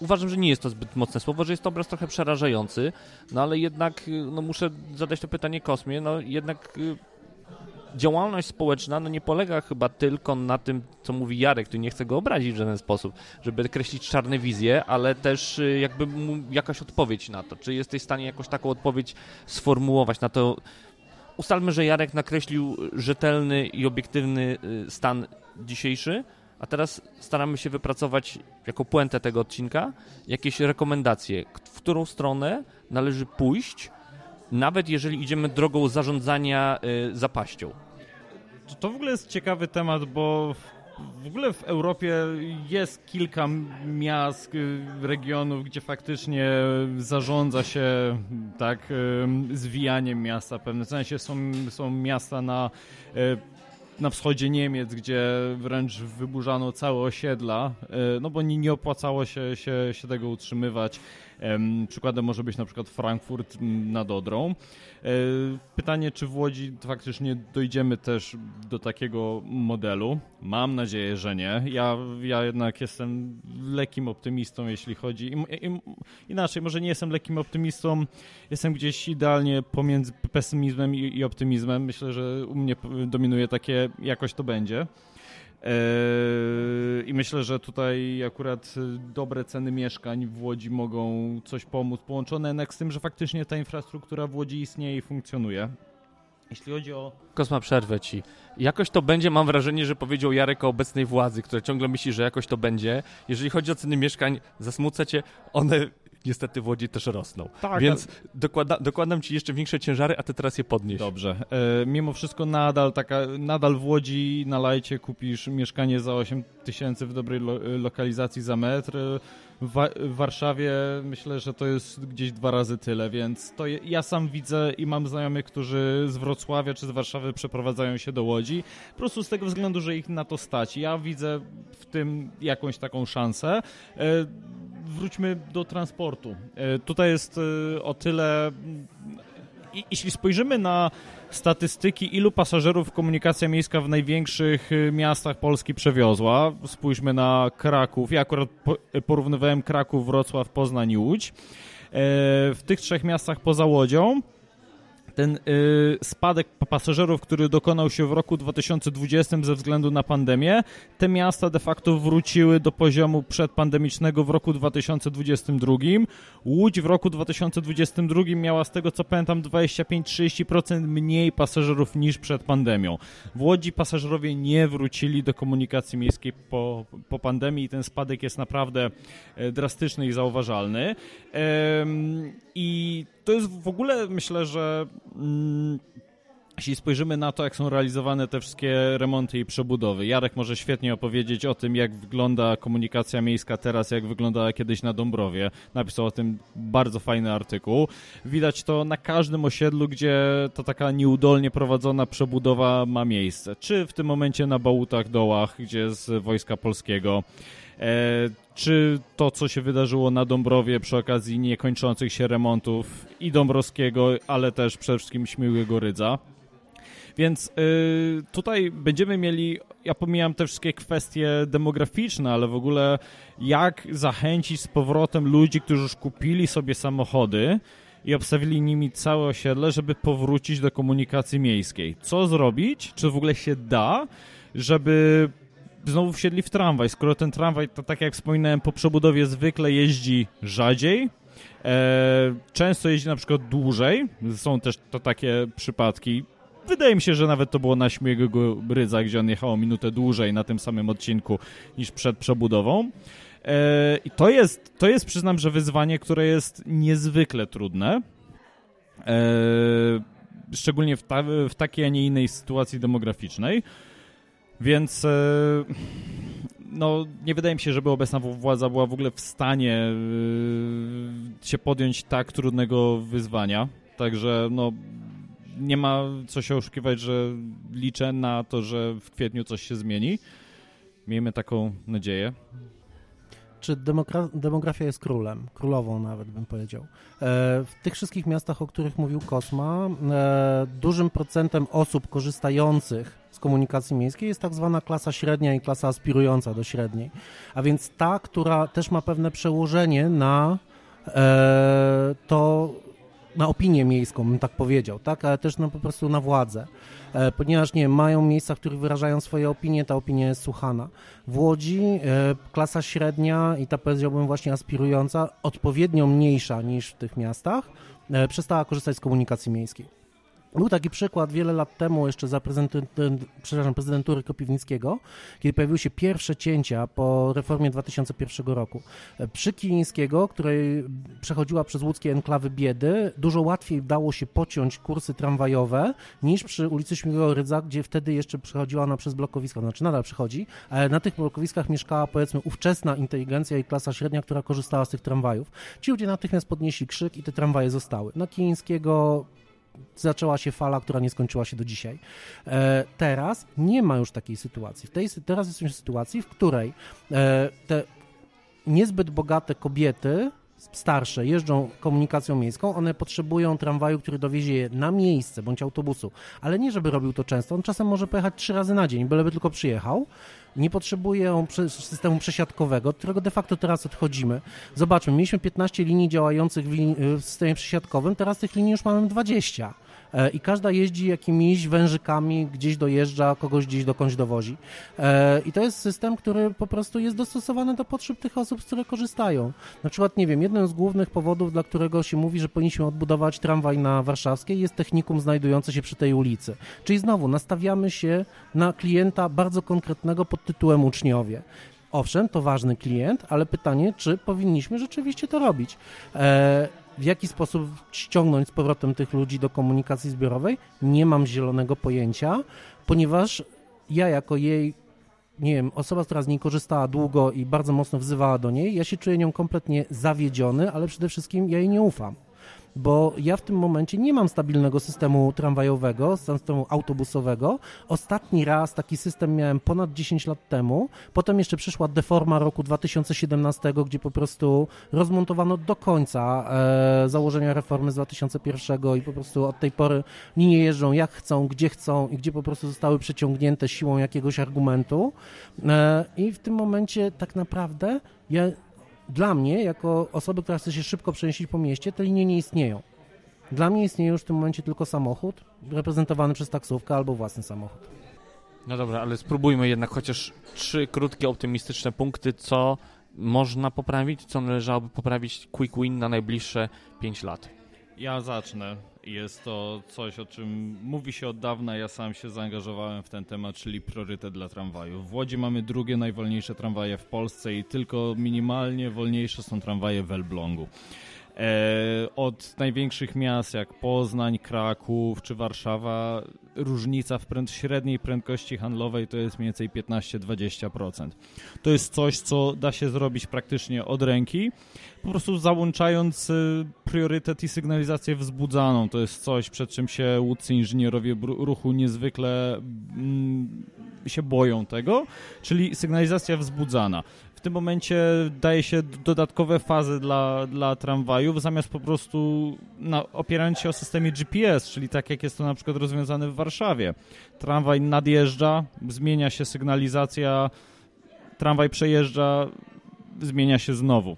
uważam, że nie jest to zbyt mocne słowo, że jest to obraz trochę przerażający, no ale jednak no muszę zadać to pytanie Kosmie, no jednak y, działalność społeczna no nie polega chyba tylko na tym, co mówi Jarek, tu nie chcę go obrazić w żaden sposób, żeby kreślić czarne wizje, ale też y, jakby jakaś odpowiedź na to. Czy jesteś w stanie jakoś taką odpowiedź sformułować na to? Ustalmy, że Jarek nakreślił rzetelny i obiektywny y, stan dzisiejszy, a teraz staramy się wypracować jako puentę tego odcinka jakieś rekomendacje, w którą stronę należy pójść, nawet jeżeli idziemy drogą zarządzania y, zapaścią. To w ogóle jest ciekawy temat, bo w ogóle w Europie jest kilka miast, y, regionów, gdzie faktycznie zarządza się tak y, zwijaniem miasta. W pewnym sensie są, są miasta na y, na wschodzie Niemiec, gdzie wręcz wyburzano całe osiedla, no bo nie, nie opłacało się, się, się tego utrzymywać. Przykładem może być na przykład Frankfurt nad Odrą. E, pytanie, czy w Łodzi faktycznie dojdziemy też do takiego modelu? Mam nadzieję, że nie. Ja, ja jednak jestem lekkim optymistą, jeśli chodzi. I, i, inaczej, może nie jestem lekkim optymistą, jestem gdzieś idealnie pomiędzy pesymizmem i, i optymizmem. Myślę, że u mnie dominuje takie, jakoś to będzie. Eee, I myślę, że tutaj akurat dobre ceny mieszkań w Łodzi mogą coś pomóc, połączone jednak z tym, że faktycznie ta infrastruktura w Łodzi istnieje i funkcjonuje. Jeśli chodzi o. Kosma, przerwę ci. Jakoś to będzie, mam wrażenie, że powiedział Jarek o obecnej władzy, która ciągle myśli, że jakoś to będzie. Jeżeli chodzi o ceny mieszkań, zasmuca cię, one niestety w Łodzi też rosną. Tak, Więc ale... dokłada, dokładam ci jeszcze większe ciężary, a ty teraz je podnieś. Dobrze. E, mimo wszystko nadal taka, nadal w Łodzi na lajcie kupisz mieszkanie za 8 tysięcy w dobrej lo, lokalizacji za metr. Wa w, Warszawie myślę, że to jest gdzieś dwa razy tyle, więc to je, ja sam widzę i mam znajomych, którzy z Wrocławia czy z Warszawy przeprowadzają się do Łodzi, po prostu z tego względu, że ich na to stać. Ja widzę w tym jakąś taką szansę. E, wróćmy do transportu. E, tutaj jest e, o tyle... I, jeśli spojrzymy na statystyki, ilu pasażerów komunikacja miejska w największych miastach Polski przewiozła, spójrzmy na Kraków. Ja akurat porównywałem Kraków, Wrocław, Poznań i Łódź. W tych trzech miastach poza Łodzią ten y, spadek pasażerów, który dokonał się w roku 2020 ze względu na pandemię, te miasta de facto wróciły do poziomu przedpandemicznego w roku 2022. Łódź w roku 2022 miała z tego co pamiętam 25-30% mniej pasażerów niż przed pandemią. W Łodzi pasażerowie nie wrócili do komunikacji miejskiej po, po pandemii i ten spadek jest naprawdę e, drastyczny i zauważalny. I to jest w ogóle, myślę, że mm, jeśli spojrzymy na to, jak są realizowane te wszystkie remonty i przebudowy, Jarek może świetnie opowiedzieć o tym, jak wygląda komunikacja miejska teraz, jak wyglądała kiedyś na Dąbrowie. Napisał o tym bardzo fajny artykuł. Widać to na każdym osiedlu, gdzie ta taka nieudolnie prowadzona przebudowa ma miejsce. Czy w tym momencie na Bałutach Dołach, gdzie z Wojska Polskiego, E, czy to, co się wydarzyło na Dąbrowie przy okazji niekończących się remontów i Dąbrowskiego, ale też przede wszystkim Śmiłego Rydza. Więc y, tutaj będziemy mieli, ja pomijam te wszystkie kwestie demograficzne, ale w ogóle jak zachęcić z powrotem ludzi, którzy już kupili sobie samochody i obstawili nimi całe osiedle, żeby powrócić do komunikacji miejskiej. Co zrobić? Czy w ogóle się da, żeby znowu wsiedli w tramwaj, skoro ten tramwaj, to tak jak wspominałem, po przebudowie zwykle jeździ rzadziej, e, często jeździ na przykład dłużej, są też to takie przypadki, wydaje mi się, że nawet to było na Śmiegłego Rydza, gdzie on jechał minutę dłużej na tym samym odcinku niż przed przebudową. E, I to jest, to jest, przyznam, że wyzwanie, które jest niezwykle trudne. E, szczególnie w, ta, w takiej, a nie innej sytuacji demograficznej. Więc e, no, nie wydaje mi się, żeby obecna władza była w ogóle w stanie e, się podjąć tak trudnego wyzwania. Także no, nie ma co się oszukiwać, że liczę na to, że w kwietniu coś się zmieni. Miejmy taką nadzieję czy demografia jest królem, królową nawet bym powiedział. E, w tych wszystkich miastach, o których mówił Kosma, e, dużym procentem osób korzystających z komunikacji miejskiej jest tak zwana klasa średnia i klasa aspirująca do średniej. A więc ta, która też ma pewne przełożenie na e, to, na opinię miejską, bym tak powiedział, tak, ale też no, po prostu na władzę. E, ponieważ nie mają miejsca, w których wyrażają swoje opinie, ta opinia jest słuchana. W Łodzi e, klasa średnia i ta powiedziałbym właśnie aspirująca, odpowiednio mniejsza niż w tych miastach, e, przestała korzystać z komunikacji miejskiej. Był taki przykład wiele lat temu, jeszcze za przepraszam, prezydentury Kopiwnickiego, kiedy pojawiły się pierwsze cięcia po reformie 2001 roku. Przy Kilińskiego, której przechodziła przez łódzkie enklawy biedy, dużo łatwiej dało się pociąć kursy tramwajowe niż przy ulicy Śmigłego Rydza, gdzie wtedy jeszcze przechodziła ona przez blokowiska, znaczy nadal przychodzi, ale na tych blokowiskach mieszkała powiedzmy ówczesna inteligencja i klasa średnia, która korzystała z tych tramwajów. Ci ludzie natychmiast podnieśli krzyk i te tramwaje zostały. Na Kilińskiego zaczęła się fala, która nie skończyła się do dzisiaj. E, teraz nie ma już takiej sytuacji. W tej, teraz jesteśmy w sytuacji, w której e, te niezbyt bogate kobiety starsze jeżdżą komunikacją miejską, one potrzebują tramwaju, który dowiezie je na miejsce bądź autobusu, ale nie żeby robił to często. On czasem może pojechać trzy razy na dzień, byleby tylko przyjechał. Nie potrzebują systemu przesiadkowego, od którego de facto teraz odchodzimy. Zobaczmy, mieliśmy 15 linii działających w, w systemie przesiadkowym, teraz tych linii już mamy 20. E, i każda jeździ jakimiś wężykami, gdzieś dojeżdża, kogoś gdzieś dokądś dowozi. E, I to jest system, który po prostu jest dostosowany do potrzeb tych osób, z korzystają. Na przykład, nie wiem, jednym z głównych powodów, dla którego się mówi, że powinniśmy odbudować tramwaj na Warszawskiej, jest technikum znajdujące się przy tej ulicy. Czyli znowu nastawiamy się na klienta bardzo konkretnego pod tytułem uczniowie. Owszem, to ważny klient, ale pytanie, czy powinniśmy rzeczywiście to robić. E, w jaki sposób ściągnąć z powrotem tych ludzi do komunikacji zbiorowej, nie mam zielonego pojęcia, ponieważ ja jako jej, nie wiem, osoba, która z niej korzystała długo i bardzo mocno wzywała do niej, ja się czuję nią kompletnie zawiedziony, ale przede wszystkim ja jej nie ufam. Bo ja w tym momencie nie mam stabilnego systemu tramwajowego, systemu autobusowego. Ostatni raz taki system miałem ponad 10 lat temu. Potem jeszcze przyszła deforma roku 2017, gdzie po prostu rozmontowano do końca e, założenia reformy z 2001 i po prostu od tej pory linie jeżdżą jak chcą, gdzie chcą i gdzie po prostu zostały przeciągnięte siłą jakiegoś argumentu. E, I w tym momencie tak naprawdę ja dla mnie, jako osoby, która chce się szybko przemieścić po mieście, te linie nie istnieją. Dla mnie istnieje już w tym momencie tylko samochód reprezentowany przez taksówkę albo własny samochód. No dobra, ale spróbujmy jednak chociaż trzy krótkie, optymistyczne punkty, co można poprawić, co należałoby poprawić quick win na najbliższe 5 lat. Ja zacznę. Jest to coś, o czym mówi się od dawna. Ja sam się zaangażowałem w ten temat, czyli priorytet dla tramwajów. W Łodzi mamy drugie najwolniejsze tramwaje w Polsce i tylko minimalnie wolniejsze są tramwaje w Elblągu. E, od największych miast jak Poznań, Kraków czy Warszawa różnica w pręd średniej prędkości handlowej to jest mniej więcej 15-20%. To jest coś, co da się zrobić praktycznie od ręki, po prostu załączając y, priorytet i sygnalizację wzbudzaną. To jest coś, przed czym się łódcy inżynierowie ruchu niezwykle mm, się boją tego, czyli sygnalizacja wzbudzana w tym momencie daje się dodatkowe fazy dla, dla tramwajów, zamiast po prostu na, opierając się o systemie GPS, czyli tak jak jest to na przykład rozwiązane w Warszawie. Tramwaj nadjeżdża, zmienia się sygnalizacja, tramwaj przejeżdża, zmienia się znowu.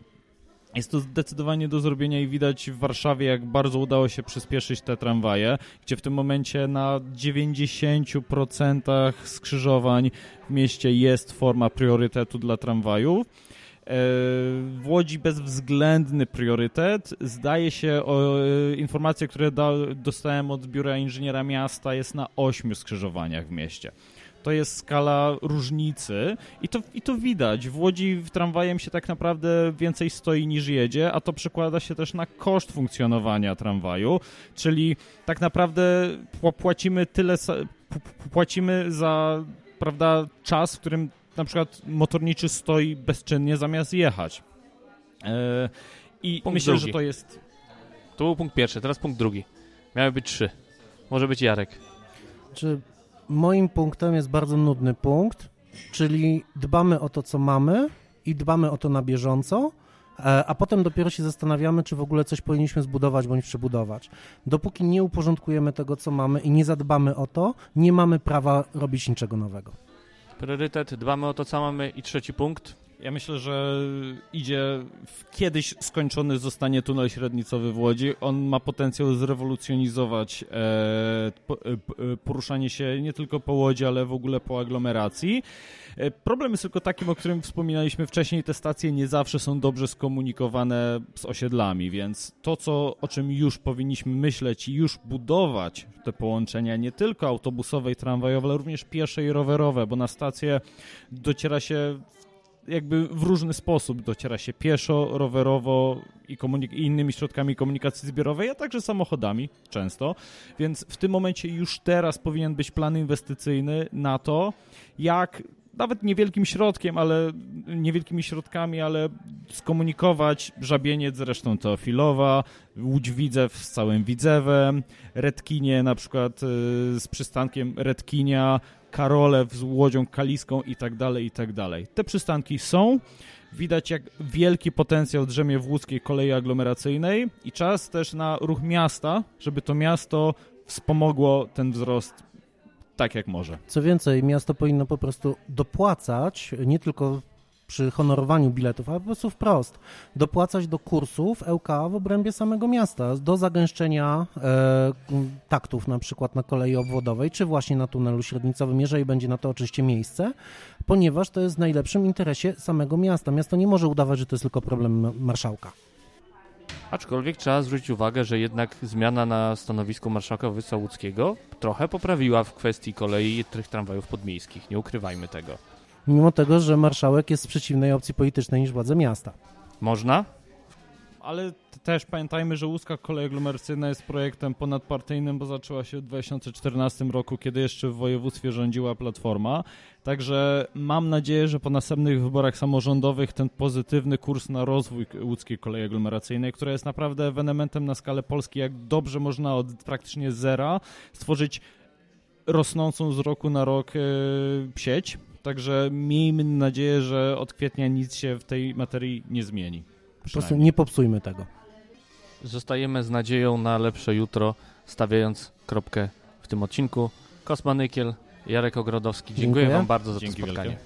Jest to zdecydowanie do zrobienia i widać w Warszawie, jak bardzo udało się przyspieszyć te tramwaje, gdzie w tym momencie na 90% skrzyżowań w mieście jest forma priorytetu dla tramwajów. E, w Łodzi bezwzględny priorytet. Zdaje się, o, e, informacje, które dostałem od biura inżyniera miasta, jest na ośmiu skrzyżowaniach w mieście to jest skala różnicy i to, i to widać. W Łodzi w tramwajem się tak naprawdę więcej stoi niż jedzie, a to przekłada się też na koszt funkcjonowania tramwaju, czyli tak naprawdę płacimy tyle, płacimy za prawda, czas, w którym na przykład motorniczy stoi bezczynnie zamiast jechać. E, I punkt myślę, drugi. że to jest... To był punkt pierwszy, teraz punkt drugi. Miały być trzy. Może być Jarek. Czy moim punktem jest bardzo nudny punkt, czyli dbamy o to, co mamy i dbamy o to na bieżąco, e, a potem dopiero się zastanawiamy, czy w ogóle coś powinniśmy zbudować bądź przebudować. Dopóki nie uporządkujemy tego, co mamy i nie zadbamy o to, nie mamy prawa robić niczego nowego. Priorytet, dbamy o to, co mamy i trzeci punkt. Ja myślę, że idzie kiedyś skończony zostanie tunel średnicowy w Łodzi. On ma potencjał zrewolucjonizować e, e, e poruszanie się nie tylko po Łodzi, ale w ogóle po aglomeracji. Problem jest tylko takim, o którym wspominaliśmy wcześniej, te stacje nie zawsze są dobrze skomunikowane z osiedlami, więc to, co, o czym już powinniśmy myśleć i już budować te połączenia, nie tylko autobusowe i tramwajowe, ale również piesze i rowerowe, bo na stację dociera się jakby w różny sposób dociera się pieszo, rowerowo i, i, innymi środkami komunikacji zbiorowej, a także samochodami często. Więc w tym momencie już teraz powinien być plan inwestycyjny na to, jak nawet niewielkim środkiem, ale niewielkimi środkami, ale skomunikować Żabieniec z resztą Teofilowa, Łódź Widzew z całym Widzewem, Redkinie na przykład y, z przystankiem Redkinia, Karolew z Łodzią Kaliską i tak dalej, i tak dalej. Te przystanki są, widać jak wielki potencjał drzemie w łódzkiej kolei aglomeracyjnej i czas też na ruch miasta, żeby to miasto wspomogło ten wzrost tak jak może. Co więcej, miasto powinno po prostu dopłacać nie tylko przy honorowaniu biletów, ale po prostu wprost dopłacać do kursów ŁK w obrębie samego miasta, do zagęszczenia e, taktów na przykład na kolei obwodowej, czy właśnie na tunelu średnicowym, jeżeli będzie na to oczywiście miejsce, ponieważ to jest w najlepszym interesie samego miasta. Miasto nie może udawać, że to jest tylko problem marszałka. Aczkolwiek trzeba zwrócić uwagę, że jednak zmiana na stanowisku marszałka łódzkiego trochę poprawiła w kwestii kolei tych tramwajów podmiejskich. Nie ukrywajmy tego. Mimo tego, że marszałek jest z przeciwnej opcji politycznej niż władze miasta. Można? ale też pamiętajmy, że Łuska Kolej Aglomeracyjna jest projektem ponadpartyjnym, bo zaczęła się w 2014 roku, kiedy jeszcze w województwie rządziła Platforma. Także mam nadzieję, że po następnych wyborach samorządowych ten pozytywny kurs na rozwój łódzkiej kolei aglomeracyjnej, która jest naprawdę ewenementem na skalę Polski, jak dobrze można od praktycznie zera stworzyć rosnącą z roku na rok e, sieć. Także miejmy nadzieję, że od kwietnia nic się w tej materii nie zmieni. Po prostu nie popsujmy tego. Zostajemy z nadzieją na lepsze jutro, stawiając kropkę w tym odcinku. Kosma Nykiel, Jarek Ogrodowski, dziękuję, Dziękuję. Wam bardzo za Dzięki to spotkanie. wielkie.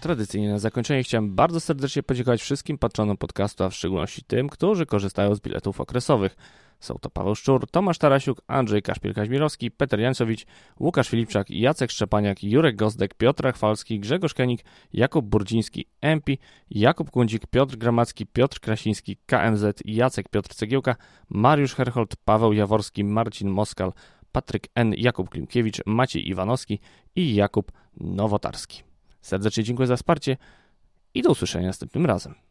Tradycyjnie na zakończenie chciałem bardzo serdecznie podziękować wszystkim patronom podcastu, a w szczególności tym, którzy korzystają z biletów okresowych. Są to Paweł Szczur, Tomasz Tarasiuk, Andrzej Kaszpiel-Kaźmirowski, Peter Jańcowicz, Łukasz Filipczak, Jacek Szczepaniak, Jurek Gozdek, Piotr Chwalski, Grzegorz Kenik, Jakub Burdziński, Empi, Jakub Kundzik, Piotr Gramacki, Piotr Krasiński, KMZ, Jacek Piotr Cegiełka, Mariusz Herhold, Paweł Jaworski, Marcin Moskal, Patryk N., Jakub Klimkiewicz, Maciej Iwanowski i Jakub Nowotarski. Serdecznie dziękuję za wsparcie i do usłyszenia następnym razem.